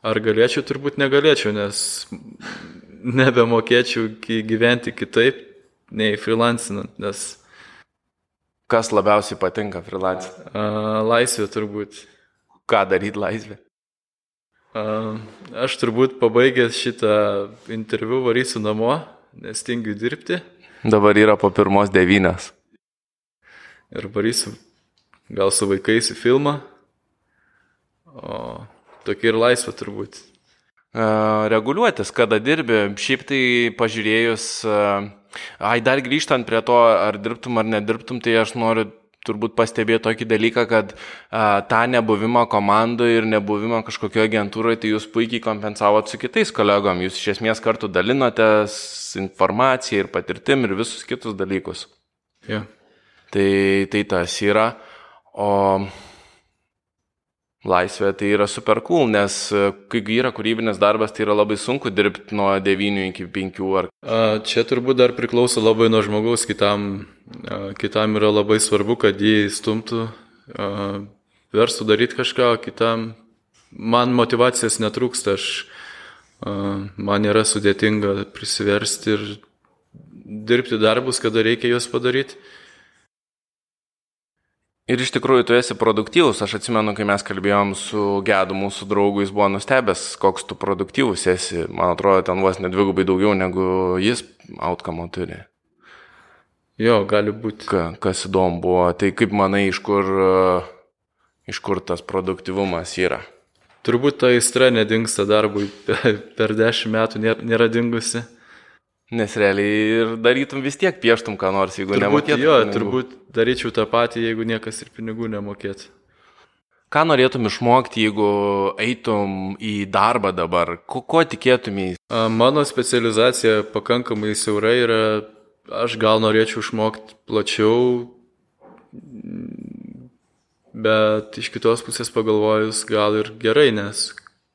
ar galėčiau, turbūt negalėčiau, nes nebemokėčiau gyventi kitaip nei freelancinant, nes. Kas labiausiai patinka freelancinant? Laisvė turbūt. Ką daryti laisvė? Aš turbūt pabaigęs šitą interviu varysiu namo, nes tingiu dirbti. Dabar yra po pirmos devynės. Ir varysiu gal su vaikais į filmą. O tokia ir laisvė turbūt. Reguliuotis, kada dirbi. Šiaip tai pažiūrėjus, ai dar grįžtant prie to, ar dirbtum ar nedirbtum, tai aš noriu turbūt pastebėjo tokį dalyką, kad a, tą nebuvimą komandoje ir nebuvimą kažkokioje agentūroje, tai jūs puikiai kompensavot su kitais kolegom, jūs iš esmės kartu dalinotės informaciją ir patirtim ir visus kitus dalykus. Yeah. Tai, tai tas yra, o laisvė tai yra super cool, nes kai yra kūrybinis darbas, tai yra labai sunku dirbti nuo 9 iki 5 ar... Čia turbūt dar priklauso labai nuo žmogaus, kitam kitam yra labai svarbu, kad jį stumtų, verstų daryti kažką, kitam man motivacijos netrūksta, aš, man yra sudėtinga prisiversti ir dirbti darbus, kada reikia juos padaryti. Ir iš tikrųjų tu esi produktyvus. Aš atsimenu, kai mes kalbėjom su Gedu, mūsų draugu, jis buvo nustebęs, koks tu produktyvus esi. Man atrodo, ten vos nedvigubai daugiau negu jis outcome turi. Jo, gali būti. Ka, kas įdomu buvo, tai kaip manai, iš kur, iš kur tas produktivumas yra? Turbūt ta aistra nedingsta darbui per dešimt metų nėra, nėra dingusi. Nes realiai ir darytum vis tiek pieštum ką nors, jeigu nemokėtum. Jo, pinigų. turbūt daryčiau tą patį, jeigu niekas ir pinigų nemokėtų. Ką norėtum išmokti, jeigu eitum į darbą dabar? Ko, ko tikėtumai? Mano specializacija pakankamai siaura yra aš gal norėčiau išmokti plačiau, bet iš kitos pusės pagalvojus gal ir gerai, nes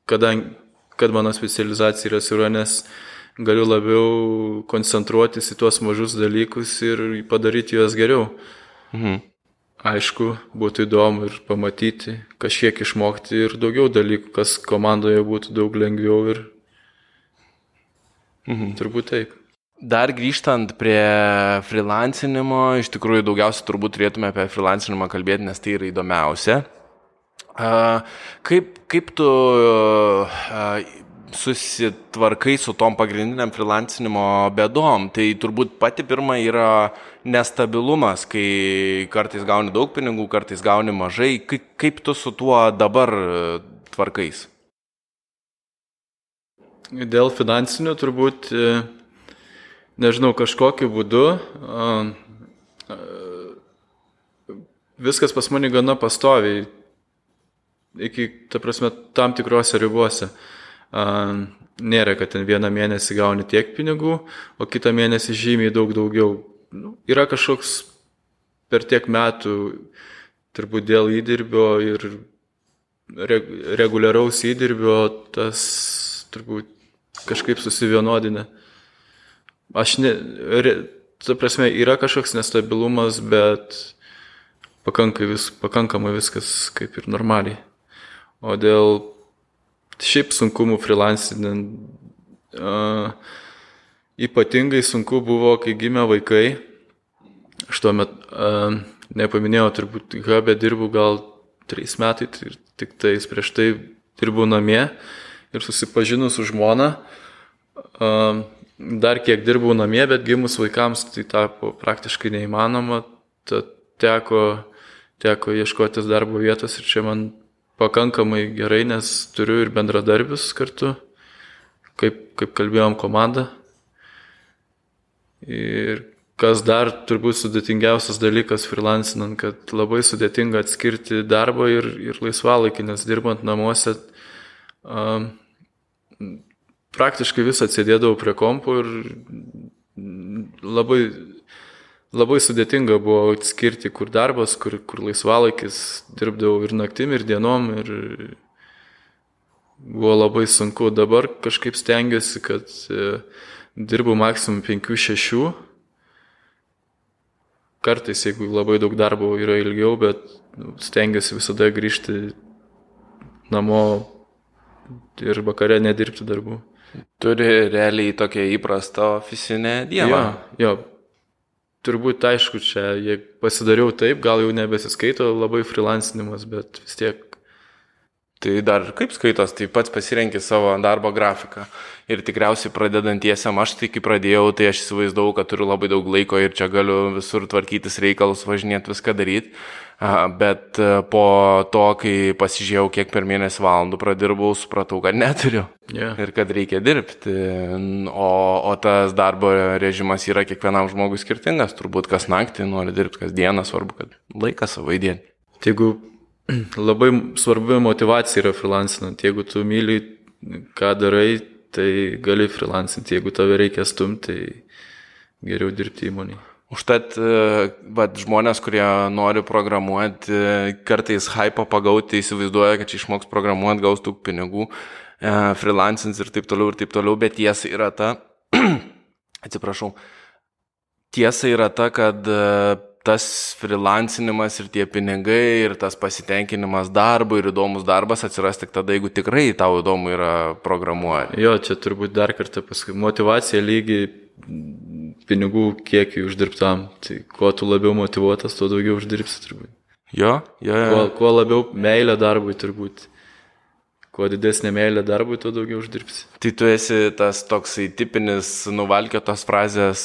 kadangi, kad mano specializacija yra siūra, nes galiu labiau koncentruotis į tuos mažus dalykus ir padaryti juos geriau. Mhm. aišku, būtų įdomu ir pamatyti, kažkiek išmokti ir daugiau dalykų, kas komandoje būtų daug lengviau ir mhm. turbūt taip. Dar grįžtant prie freelancinimo, iš tikrųjų daugiausiai turbūt turėtume apie freelancinimą kalbėti, nes tai yra įdomiausia. Kaip, kaip tu susitvarkai su tom pagrindiniam freelancinimo bedom? Tai turbūt pati pirma yra nestabilumas, kai kartais gauni daug pinigų, kartais gauni mažai. Kaip, tu su tuo dabar tvarkais? Dėl finansinių turbūt nežinau, kažkokiu būdu viskas pas mane gana pastoviai, iki, ta prasme, tam tikrose ribose. Nėra, kad ten vieną mėnesį gauni tiek pinigų, o kitą mėnesį žymiai daug daugiau. Nu, yra kažkoks per tiek metų, turbūt dėl įdirbio ir reguliaraus įdirbio, tas turbūt kažkaip susivienodinė. Aš ne, ta prasme, yra kažkoks nestabilumas, bet pakankai vis, pakankamai viskas kaip ir normaliai. O dėl šiaip sunkumų freelancinant, uh, ypatingai sunku buvo, kai gimė vaikai. Aš tuo metu uh, nepaminėjau, turbūt hubė dirbu gal trys metai, tai tik tais prieš tai dirbu namie ir susipažinus su žmona. Uh, dar kiek dirbau namie, bet gimus vaikams tai tapo praktiškai neįmanoma. Tad teko, teko ieškotis darbo vietos ir čia man pakankamai gerai, nes turiu ir bendradarbius kartu, kaip, kaip kalbėjom komandą. Ir kas dar turbūt sudėtingiausias dalykas freelancinant, kad labai sudėtinga atskirti darbą ir, ir laisvalaikį, nes dirbant namuose um, praktiškai visą atsėdėdavau prie kompų ir labai, labai sudėtinga buvo atskirti, kur darbas, kur, kur laisvalaikis, dirbdavau ir naktim, ir dienom, ir buvo labai sunku. Dabar kažkaip stengiuosi, kad e, dirbu maksimum 5-6. Kartais, jeigu labai daug darbo yra ilgiau, bet nu, stengiuosi visada grįžti namo ir vakare nedirbti darbų. Turi realiai tokią įprastą oficinę dieną. Jo, jo. Turbūt aišku, čia, pasidariau taip, gal jau nebesiskaito labai freelancinimas, bet vis tiek. Tai dar kaip skaitos, tai pats pasirenki savo darbo grafiką. Ir tikriausiai pradedantiesiam, aš tai kai pradėjau, tai aš įsivaizdavau, kad turiu labai daug laiko ir čia galiu visur tvarkytis reikalus, važinėti, viską daryti. Bet e, po to, kai pasižiūrėjau, kiek per mėnesį valandų pradirbau, supratau, kad neturiu. Yeah. Ir kad reikia dirbti. O, o tas darbo režimas yra kiekvienam žmogui skirtingas. Turbūt kas naktį nori dirbti, kas dieną, svarbu, kad laiką savo įdėti. Tai jeigu labai svarbi motivacija yra freelancinant, jeigu tu myli, ką darai, tai gali freelancinti. Jeigu tave reikia stumti, tai geriau dirbti įmonėje. Užtat, bet žmonės, kurie nori programuoti, kartais hypo pagauti, įsivaizduoja, kad čia išmoks programuoti, gaus daug pinigų, e, freelancins ir taip toliau ir taip toliau, bet tiesa yra ta, atsiprašau, tiesa yra ta, kad e, tas freelancinimas ir tie pinigai ir tas pasitenkinimas darbu ir įdomus darbas atsiras tik tada, jeigu tikrai tau įdomu yra programuoti. Jo, čia turbūt dar kartą pasakysiu, motivacija lygiai pinigų kiekį uždirbtam. Tai kuo tu labiau motivuotas, tuo daugiau uždirbsi turbūt. Jo, jo, jo. Kuo, kuo labiau meilė darbui turbūt. Kuo didesnė meilė darbui, tuo daugiau uždirbsi. Tai tu esi tas toksai tipinis nuvalkėtos frazės,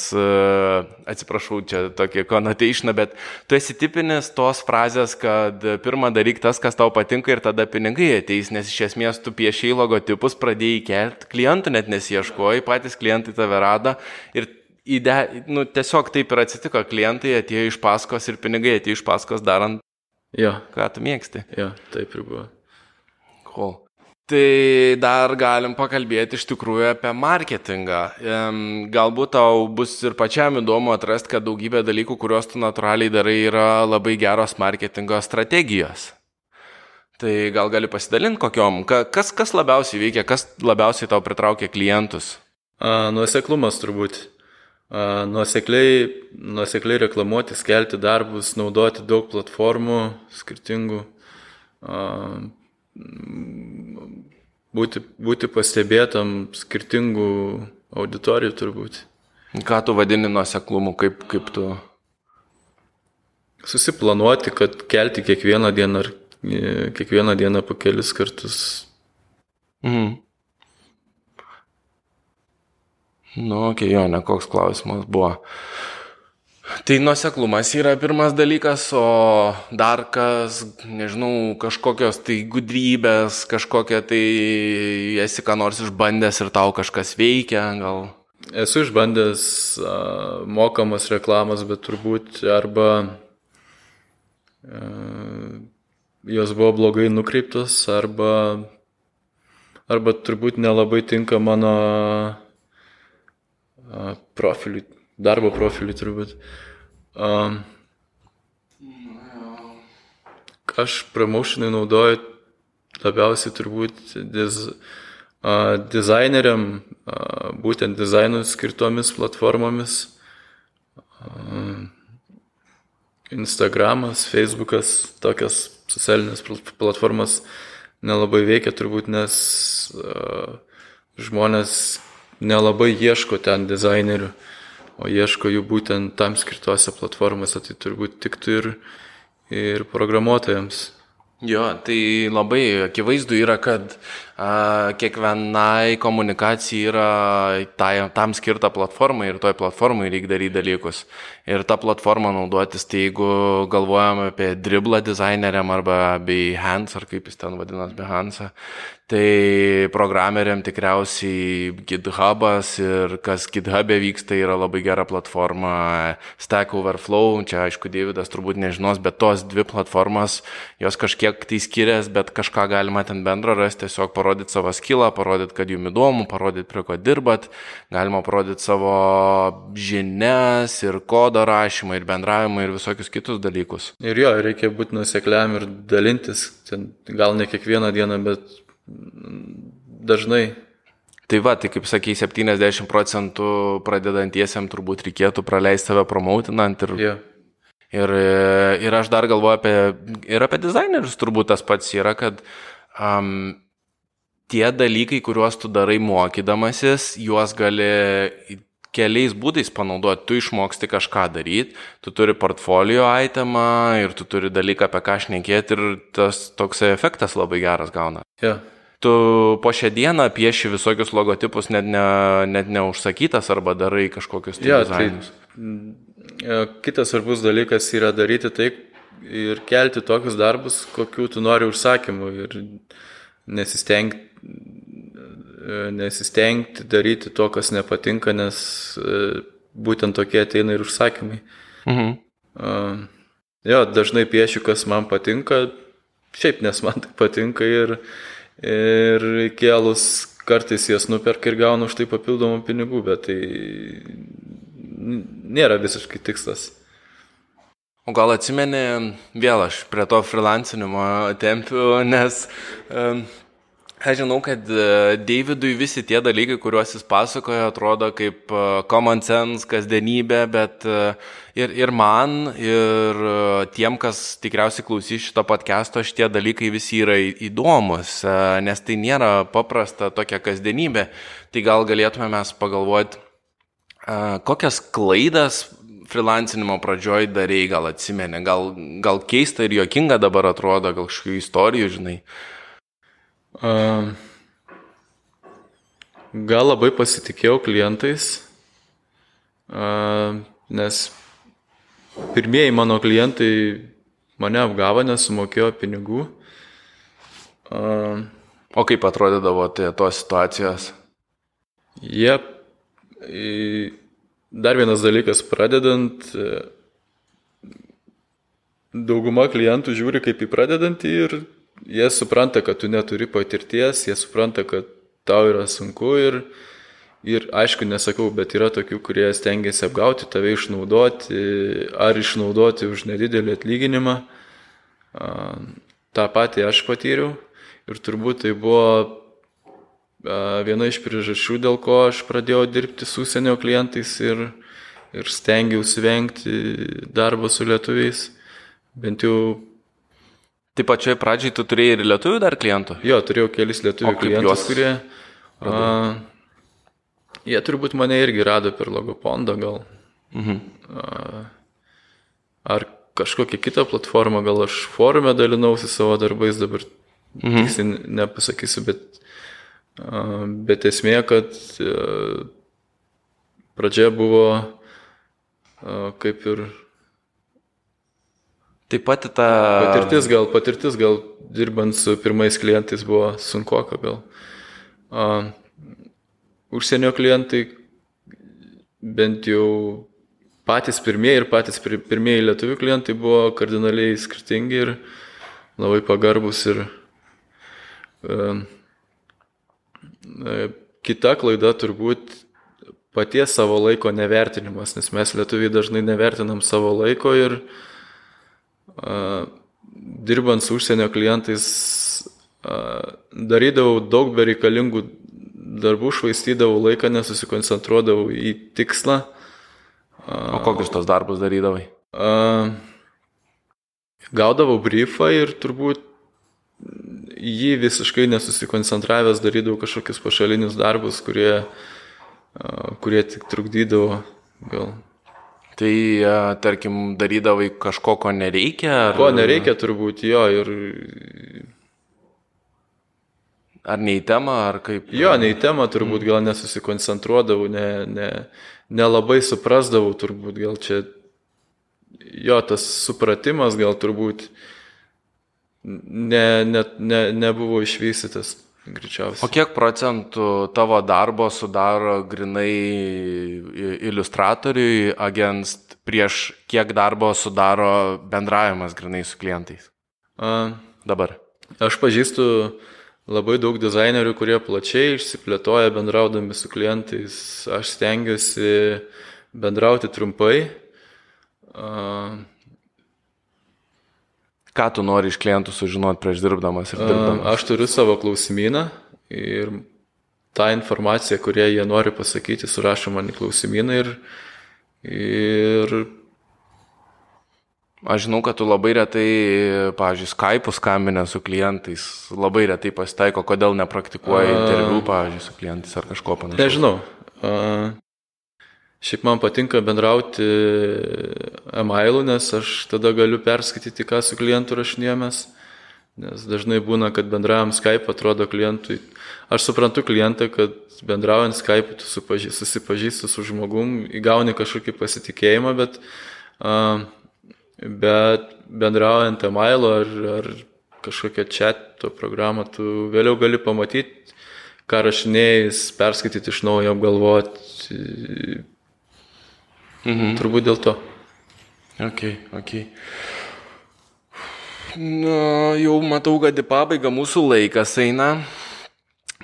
atsiprašau, čia tokie connotation, bet tu esi tipinis tos frazės, kad pirmą daryk tas, kas tau patinka ir tada pinigai ateis, nes iš esmės tu piešiai logotipus, pradėjai kelti, klientų net nesieškoji, patys klientai tave rado ir ide, nu, tiesiog taip ir atsitiko, klientai atėjo iš paskos ir pinigai atėjo iš paskos darant, jo. ką tu mėgsti. Jo, taip ir buvo. Cool. Tai dar galim pakalbėti iš tikrųjų apie marketingą. Galbūt tau bus ir pačiam įdomu atrasti, kad daugybė dalykų, kuriuos tu natūraliai darai, yra labai geros marketingo strategijos. Tai gal gali pasidalinti kokiom, kas, kas labiausiai veikia, kas labiausiai tau pritraukia klientus? Nuoseklumas turbūt. nuosekliai, nuosekliai reklamuoti, skelti darbus, naudoti daug platformų skirtingų, būti, būti pastebėtam skirtingų auditorijų turbūt. Ką tu vadini nuoseklumu, kaip, kaip tu? Susiplanuoti, kad kelti kiekvieną dieną ar e, kiekvieną dieną po kelis kartus. Mhm. Nu, okay, jo, ne koks klausimas buvo. Tai nuoseklumas yra pirmas dalykas, o dar kas, nežinau, kažkokios tai gudrybės, kažkokia tai esi ką nors išbandęs ir tau kažkas veikia, gal. Esu išbandęs uh, mokamas reklamas, bet turbūt arba uh, jos buvo blogai nukreiptos, arba, arba turbūt nelabai tinka mano uh, profiliui darbo profilį turbūt. Um, aš promotionai naudoju labiausiai turbūt diz, uh, dizaineriam, uh, būtent dizainui skirtomis platformomis. Uh, Instagramas, Facebookas, tokias socialinės platformas nelabai veikia turbūt, nes uh, žmonės nelabai ieško ten dizainerių. Uh, o ieško jų būtent tam skirtose platformose, tai turbūt tiktų ir, ir programuotojams. Jo, tai labai akivaizdu yra, kad kiekvienai komunikacijai yra tai, tam skirta platforma ir toj platformai reikia daryti dalykus. Ir tą platformą naudotis, tai jeigu galvojam apie driblą dizaineriam arba Behance, ar kaip jis ten vadinas Behance, Tai programeriam tikriausiai GitHub'as ir kas GitHub'e vyksta yra labai gera platforma. Stack Overflow, čia aišku, Davidas turbūt nežinos, bet tos dvi platformas, jos kažkiek tai skiriasi, bet kažką galima ten bendro rasti, tiesiog parodyti savo skilą, parodyti, kad jums įdomu, parodyti, prie ko dirbat, galima parodyti savo žinias ir kodo rašymą ir bendravimą ir visokius kitus dalykus. Ir jo, reikia būti nusekliam ir dalintis, ten, gal ne kiekvieną dieną, bet dažnai. Tai va, tai kaip sakai, 70 procentų pradedantiesiam turbūt reikėtų praleisti save promautinant ir, yeah. ir, ir aš dar galvoju apie, ir apie dizainerius turbūt tas pats yra, kad um, tie dalykai, kuriuos tu darai mokydamasis, juos gali keliais būdais panaudoti, tu išmoksti kažką daryti, tu turi portfolio itemą ir tu turi dalyką apie ką šnekėti ir tas toks efektas labai geras gauna. Yeah tu po šią dieną pieši visokius logotipus net, ne, net neužsakytas arba darai kažkokius tai ja, dizainus. Tai, kitas svarbus dalykas yra daryti tai ir kelti tokius darbus, kokiu tu nori užsakymų ir nesistengti, nesistengti daryti to, kas nepatinka, nes e, būtent tokie ateina ir užsakymai. Mhm. Uh, jo, dažnai piešiu, kas man patinka, šiaip nes man tai patinka ir ir kėlus kartais jas nuperka ir gauna už tai papildomų pinigų, bet tai nėra visiškai tikslas. O gal atsimeni, vėl aš prie to freelancinimo tempiu, nes um, Aš žinau, kad e, Davidui visi tie dalykai, kuriuos jis pasakoja, atrodo kaip e, common sense, kasdienybė, bet e, ir, ir man, ir tiem, kas tikriausiai klausys šito podcast'o, šitie dalykai visi yra įdomus, nes tai nėra paprasta tokia kasdienybė. Tai gal galėtume mes pagalvoti, kokias klaidas freelancinimo pradžioj darėjai, gal atsimeni, gal, gal keista ir jokinga dabar atrodo, gal kažkokių istorijų, žinai. Gal labai pasitikėjau klientais, nes pirmieji mano klientai mane apgavo, nesumokėjo pinigų. O kaip atrodydavo tai tos situacijos? Jie, dar vienas dalykas, pradedant, dauguma klientų žiūri kaip į pradedantį ir jie supranta, kad tu neturi patirties, jie supranta, kad tau yra sunku ir, ir aišku, nesakau, bet yra tokių, kurie stengiasi apgauti tave, išnaudoti ar išnaudoti už nedidelį atlyginimą. Ta pati aš patyriau ir turbūt tai buvo viena iš priežasčių, dėl ko aš pradėjau dirbti su užsienio klientais ir ir stengiausi vengti darbo su lietuviais. Bent jau. Tai pačioj pradžiai tu turėjai ir lietuvių dar klientų? Jo, turėjau kelis lietuvių klientus, kurie... A, jie turbūt mane irgi rado per logopondą gal. Mhm. A, ar kažkokią kitą platformą, gal aš forume dalinausi savo darbais, dabar mhm. tiksliai nepasakysiu, bet, a, bet esmė, kad a, pradžia buvo a, kaip ir Taip pat ta... Patirtis gal, patirtis gal dirbant su pirmais klientais buvo sunku, gal. A, užsienio klientai bent jau patys pirmieji ir patys pirmieji lietuvių klientai buvo kardinaliai skirtingi ir labai pagarbus ir e, kita klaida turbūt paties savo laiko nevertinimas, nes mes lietuviai dažnai nevertinam savo laiko ir dirbant su užsienio klientais darydavau daug bereikalingų darbų, švaistydavau laiką, nesusikoncentruodavau į tikslą. O kokius tos darbus darydavai? Gaudavau briefą ir turbūt jį visiškai nesusikoncentravęs darydavau kažkokius pašalinius darbus, kurie, kurie tik trukdydavo gal Tai, tarkim, darydavai kažko, ko nereikia? Ar... Ko nereikia turbūt jo ir... Ar ne į temą, ar kaip? Jo, ne į temą turbūt gal nesusikoncentruodavau, nelabai ne, ne, ne suprasdavau turbūt, gal čia jo tas supratimas gal turbūt ne, ne, ne, nebuvo išvystytas greičiausiai. O kiek procentų tavo darbo sudaro grinai iliustratoriui, agent, prieš kiek darbo sudaro bendravimas grinai su klientais? A, Dabar. Aš pažįstu labai daug dizainerių, kurie plačiai išsiplėtoja bendraudami su klientais. Aš stengiuosi bendrauti trumpai. A, Ką tu nori iš klientų sužinoti prieš dirbdamas ir dirbdamas? Aš turiu savo klausimyną ir tą informaciją, kurią jie nori pasakyti, surašo man į klausimyną ir, ir Aš žinau, kad tu labai retai, pavyzdžiui, Skype'u skambinę su klientais, labai retai pasitaiko, kodėl nepraktikuoji interviu, pavyzdžiui, su klientais ar kažko panašaus. Nežinau. Šiaip man patinka bendrauti e-mailu, nes aš tada galiu perskaityti, ką su klientu rašinėjomės. Nes dažnai būna, kad bendraujam Skype, atrodo klientui. Aš suprantu klientą, kad bendraujant Skype tu susipažįsti su žmogum, įgauni kažkokį pasitikėjimą, bet, bet bendraujant e-mailu ar, ar kažkokią chat programą, tu vėliau gali pamatyti, ką rašinėjais, perskaityti iš naujo, apgalvoti Mhm. Turbūt dėl to. Ok, ok. Na, jau matau, kad į pabaigą mūsų laikas eina.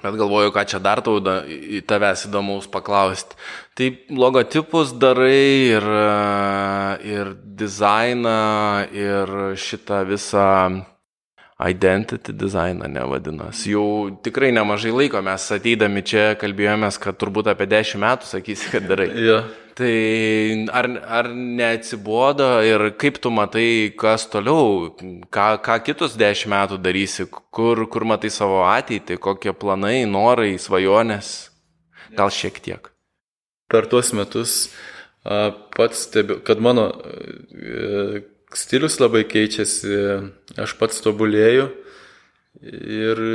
Bet galvoju, ką čia dar tau da, į tavęs įdomaus paklausti. Tai logotipus darai ir, ir dizainą, ir šitą visą identity dizainą nevadinas. Jau tikrai nemažai laiko mes ateidami čia kalbėjomės, kad turbūt apie 10 metų sakysi, kad darai. Yeah. Tai ar, ar neatsibodo ir kaip tu matai, kas toliau, ką, ką kitus dešimt metų darysi, kur, kur matai savo ateitį, kokie planai, norai, svajonės, gal šiek tiek. Per tuos metus pats stebiu, kad mano e, stilius labai keičiasi, aš pats tobulėju ir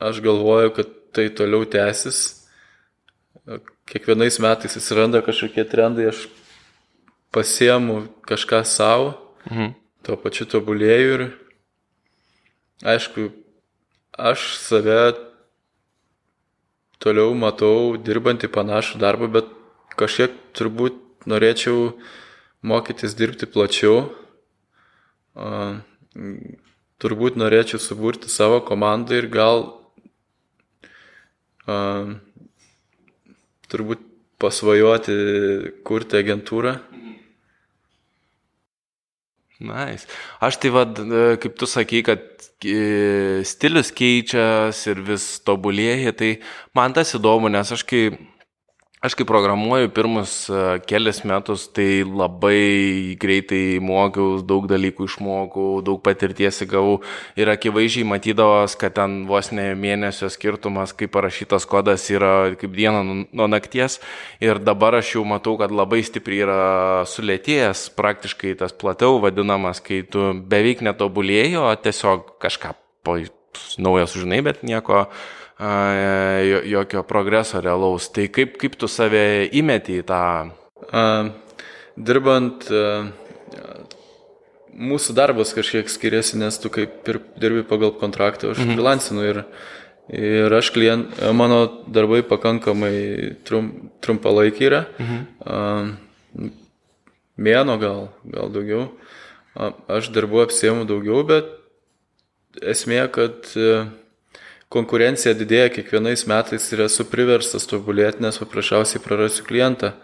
aš galvoju, kad tai toliau tęsis kiekvienais metais atsiranda kažkokie trendai, aš pasiemu kažką savo, mhm. tuo pačiu tobulėju ir aišku, aš save toliau matau dirbantį panašų darbą, bet kažkiek turbūt norėčiau mokytis dirbti plačiau. Turbūt norėčiau suburti savo komandą ir gal turbūt pasvajoti kurti agentūrą. Nice. Aš tai vad, kaip tu sakai, kad e, stilius keičiasi ir vis tobulėja, tai man tas įdomu, nes aš kai Aš kai programuoju pirmus e, kelias metus, tai labai greitai mokiausi, daug dalykų išmokau, daug patirties įgavau. Ir akivaizdžiai matydavos, kad ten vos ne mėnesio skirtumas, kaip parašytas kodas yra kaip diena nuo nakties. Ir dabar aš jau matau, kad labai stipriai yra sulėtėjęs, praktiškai tas platiau vadinamas, kai tu beveik netobulėjo, tiesiog kažką po naujo sužinai, bet nieko jokio progreso realaus. Tai kaip, kaip tu save įmeti į tą? Dirbant, mūsų darbas kažkiek skiriasi, nes tu kaip ir dirbi pagal kontraktą, aš mhm. freelancinu ir, ir aš klient, mano darbai pakankamai trum, trumpalaikiai yra. Mhm. Mėno gal, gal daugiau. Aš darbu apsiemu daugiau, bet esmė, kad konkurencija didėja kiekvienais metais ir esu priverstas tobulėti, nes paprasčiausiai prarasiu klientą.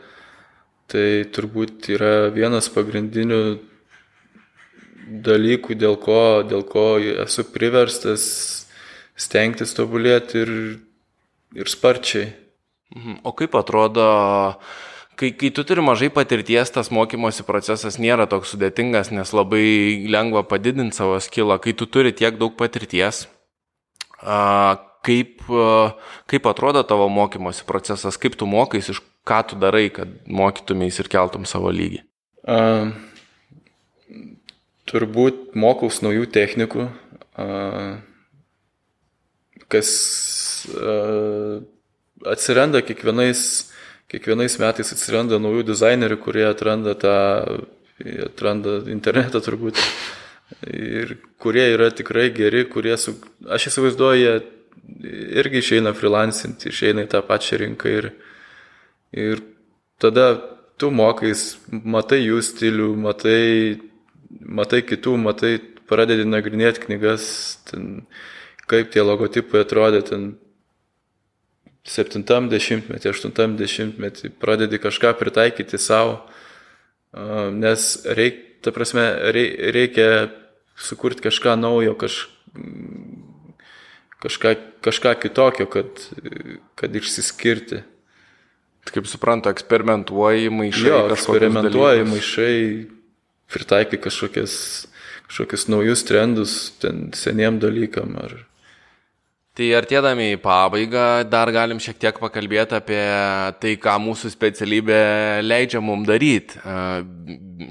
Tai turbūt yra vienas pagrindinių dalykų, dėl ko, dėl ko esu priverstas stengtis tobulėti ir, ir sparčiai. Mhm. O kaip atrodo, kai, kai tu turi mažai patirties, tas mokymosi procesas nėra toks sudėtingas, nes labai lengva padidinti savo skilą. Kai tu turi tiek daug patirties, Kaip, kaip atrodo tavo mokymosi procesas, kaip tu mokais, iš ką tu darai, kad mokytumės ir keltum savo lygį? A, turbūt mokaus naujų technikų, a, kas a, atsiranda kiekvienais, kiekvienais metais atsiranda naujų dizainerių, kurie atranda tą, atranda internetą turbūt ir kurie yra tikrai geri, kurie, su, aš įsivaizduoju, jie irgi išeina freelancinti, išeina į tą pačią rinką ir, ir tada tu mokais, matai jų stilių, matai, matai kitų, matai, pradedi nagrinėti knygas, ten, kaip tie logotipai atrodė ten 70-metį, 80-metį, pradedi kažką pritaikyti savo, nes reikia, ta prasme, reikia sukurti kažką naujo, kaž, kažką, kažką kitokio, kad, kad išsiskirti. Kaip suprantu, eksperimentuoji, maišai. Jo, eksperimentuoji, maišai, pritaikai kažkokias, kažkokius naujus trendus ten seniem dalykam ar, Tai artėdami į pabaigą dar galim šiek tiek pakalbėti apie tai, ką mūsų specialybė leidžia mums daryti.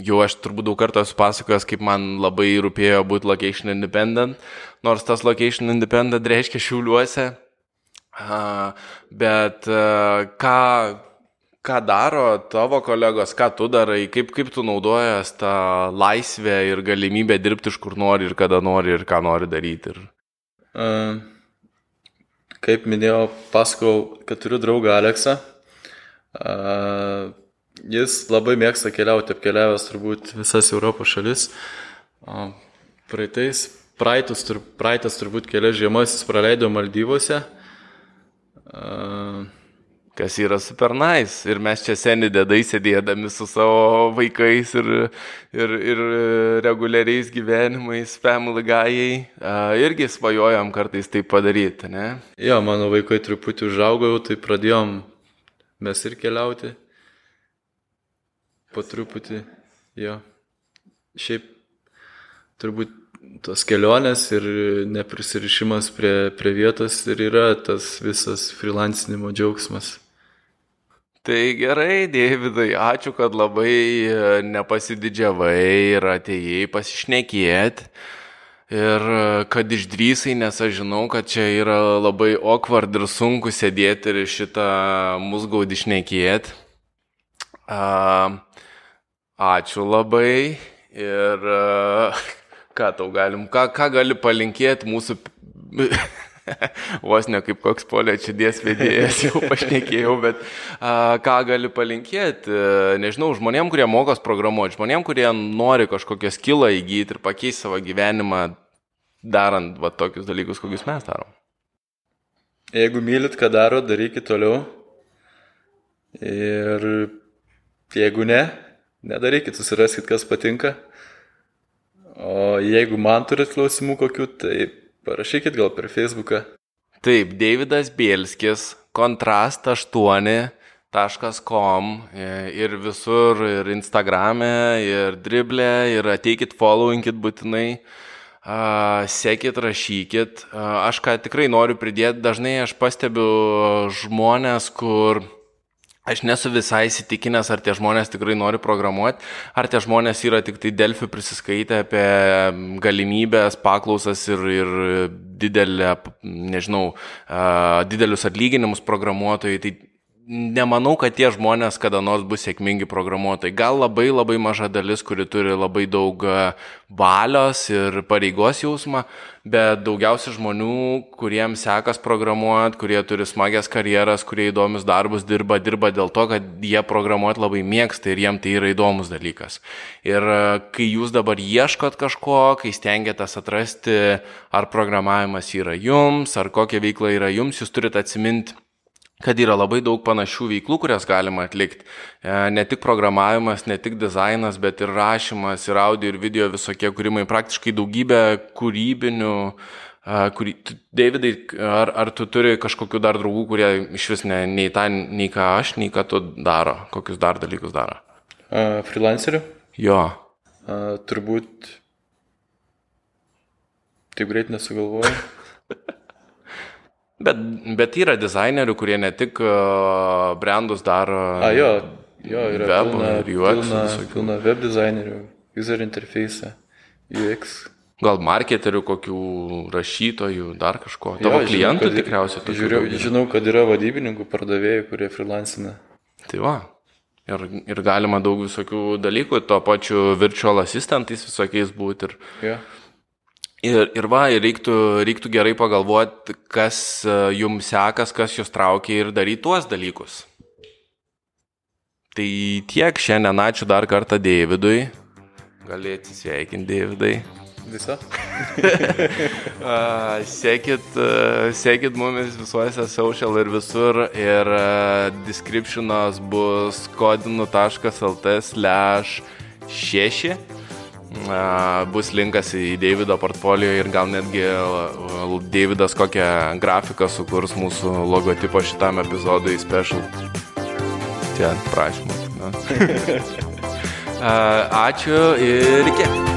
Jau aš turbūt daug kartų esu pasakojęs, kaip man labai rūpėjo būti location independent, nors tas location independent reiškia šiuliuose. Bet ką, ką daro tavo kolegos, ką tu darai, kaip, kaip tu naudojas tą laisvę ir galimybę dirbti iš kur nori ir kada nori ir ką nori daryti. Ir... Uh kaip minėjau, pasakau, kad turiu draugą Aleksą. Jis labai mėgsta keliauti, apkeliavęs turbūt visas Europos šalis. Praeitais, praeitus, praeitas turbūt kelias žiemas jis praleido Maldyvose kas yra super nice. Ir mes čia seni dėdai sėdėdami su savo vaikais ir, ir, ir reguliariais gyvenimais, family guyai, irgi svajojam kartais tai padaryti, ne? Jo, mano vaikai truputį užaugo tai pradėjom mes ir keliauti. Po truputį, jo. Šiaip turbūt tos kelionės ir neprisirišimas prie, prie vietos ir yra tas visas freelancinimo džiaugsmas. Tai gerai, Deividai, ačiū, kad labai e, nepasididžiavai ir atėjai pasišnekėti. Ir e, kad išdrysai, nes aš žinau, kad čia yra labai awkward ir sunku sėdėti ir šitą musgaudį šnekėti. Ačiū labai ir e, ką tau galim, ką, ką gali palinkėti mūsų vos ne kaip koks polio čidės vedėjas jau pašnekėjau, bet a, ką gali palinkėti, nežinau, žmonėm, kurie mokos programuoti, žmonėm, kurie nori kažkokią skilą įgyti ir pakeisti savo gyvenimą, darant va, tokius dalykus, kokius mes darom. Jeigu mylit, ką daro, darykit toliau. Ir jeigu ne, nedarykit, susiraskit, kas patinka. O jeigu man turit klausimų kokių, tai Parašykit gal per Facebooką. Taip, Davidas Bielskis, Kontrast 8, .com ir visur, ir Instagram'e, ir driblė, ir ateikit, followinkit būtinai, sekit, rašykit. Aš ką tikrai noriu pridėti, dažnai aš pastebiu žmonės, kur Aš nesu visai įsitikinęs, ar tie žmonės tikrai nori programuoti, ar tie žmonės yra tik tai Delfi prisiskaitę apie galimybės, paklausas ir, ir didelę, nežinau, didelius atlyginimus programuotojai. Tai nemanau, kad tie žmonės kada nors bus sėkmingi programuotojai. Gal labai labai maža dalis, kuri turi labai daug e, valios ir pareigos jausmą, bet daugiausia žmonių, kuriems sekas programuoti, kurie turi smagias karjeras, kurie įdomius darbus dirba, dirba dėl to, kad jie programuoti labai mėgsta ir jiem tai yra įdomus dalykas. Ir e, kai jūs dabar ieškot kažko, kai stengiatės atrasti, ar programavimas yra jums, ar kokia veikla yra jums, jūs turite atsiminti kad yra labai daug panašių veiklų, kurias galima atlikti. E, ne tik programavimas, ne tik dizainas, bet ir rašymas, ir audio, ir video visokie kūrimai, praktiškai daugybė kūrybinių. E, kurį, Davidai, ar, ar tu turi kažkokių dar draugų, kurie iš vis ne, nei tą, nei ką aš, nei ką tu daro, kokius dar dalykus daro? Uh, freelancerių? Jo. Uh, turbūt taip greit nesugalvoju. Bet, bet yra dizainerių, kurie ne tik uh, brandus daro. A, jo, jo yra web, pilna, ir UX pilna, visokių. pilna web dizainerių, user interface, UX. Gal marketerių, kokių rašytojų, dar kažko. Tavo Jo, žinau, klientų kad- tikriausiai tokių Žiūriu, daug yra. žinau, kad yra vadybininkų, pardavėjų, kurie freelancina. Tai va. Ir, ir galima daug visokių dalykų, tuo pačiu virtual assistantais visokiais būti. Ir, Jo. Ir, ir va, ir reiktų, reiktų gerai pagalvoti, kas e, jums sekas, kas jūs traukia ir daryti tuos dalykus. Tai tiek šiandien ačiū dar kartą Davidui. Gali atsisveikinti, Davidai. Visa? Uh, sekit, uh, sekit mumis visuose social ir visur ir uh, descriptionas bus kodinu.lt slash 6. Bus linkas į Davido portfolio ir gal netgi Davidas kokią grafiką sukurs mūsų logotipo šitam epizodui special. Čia prašymas. Ačiū ir iki.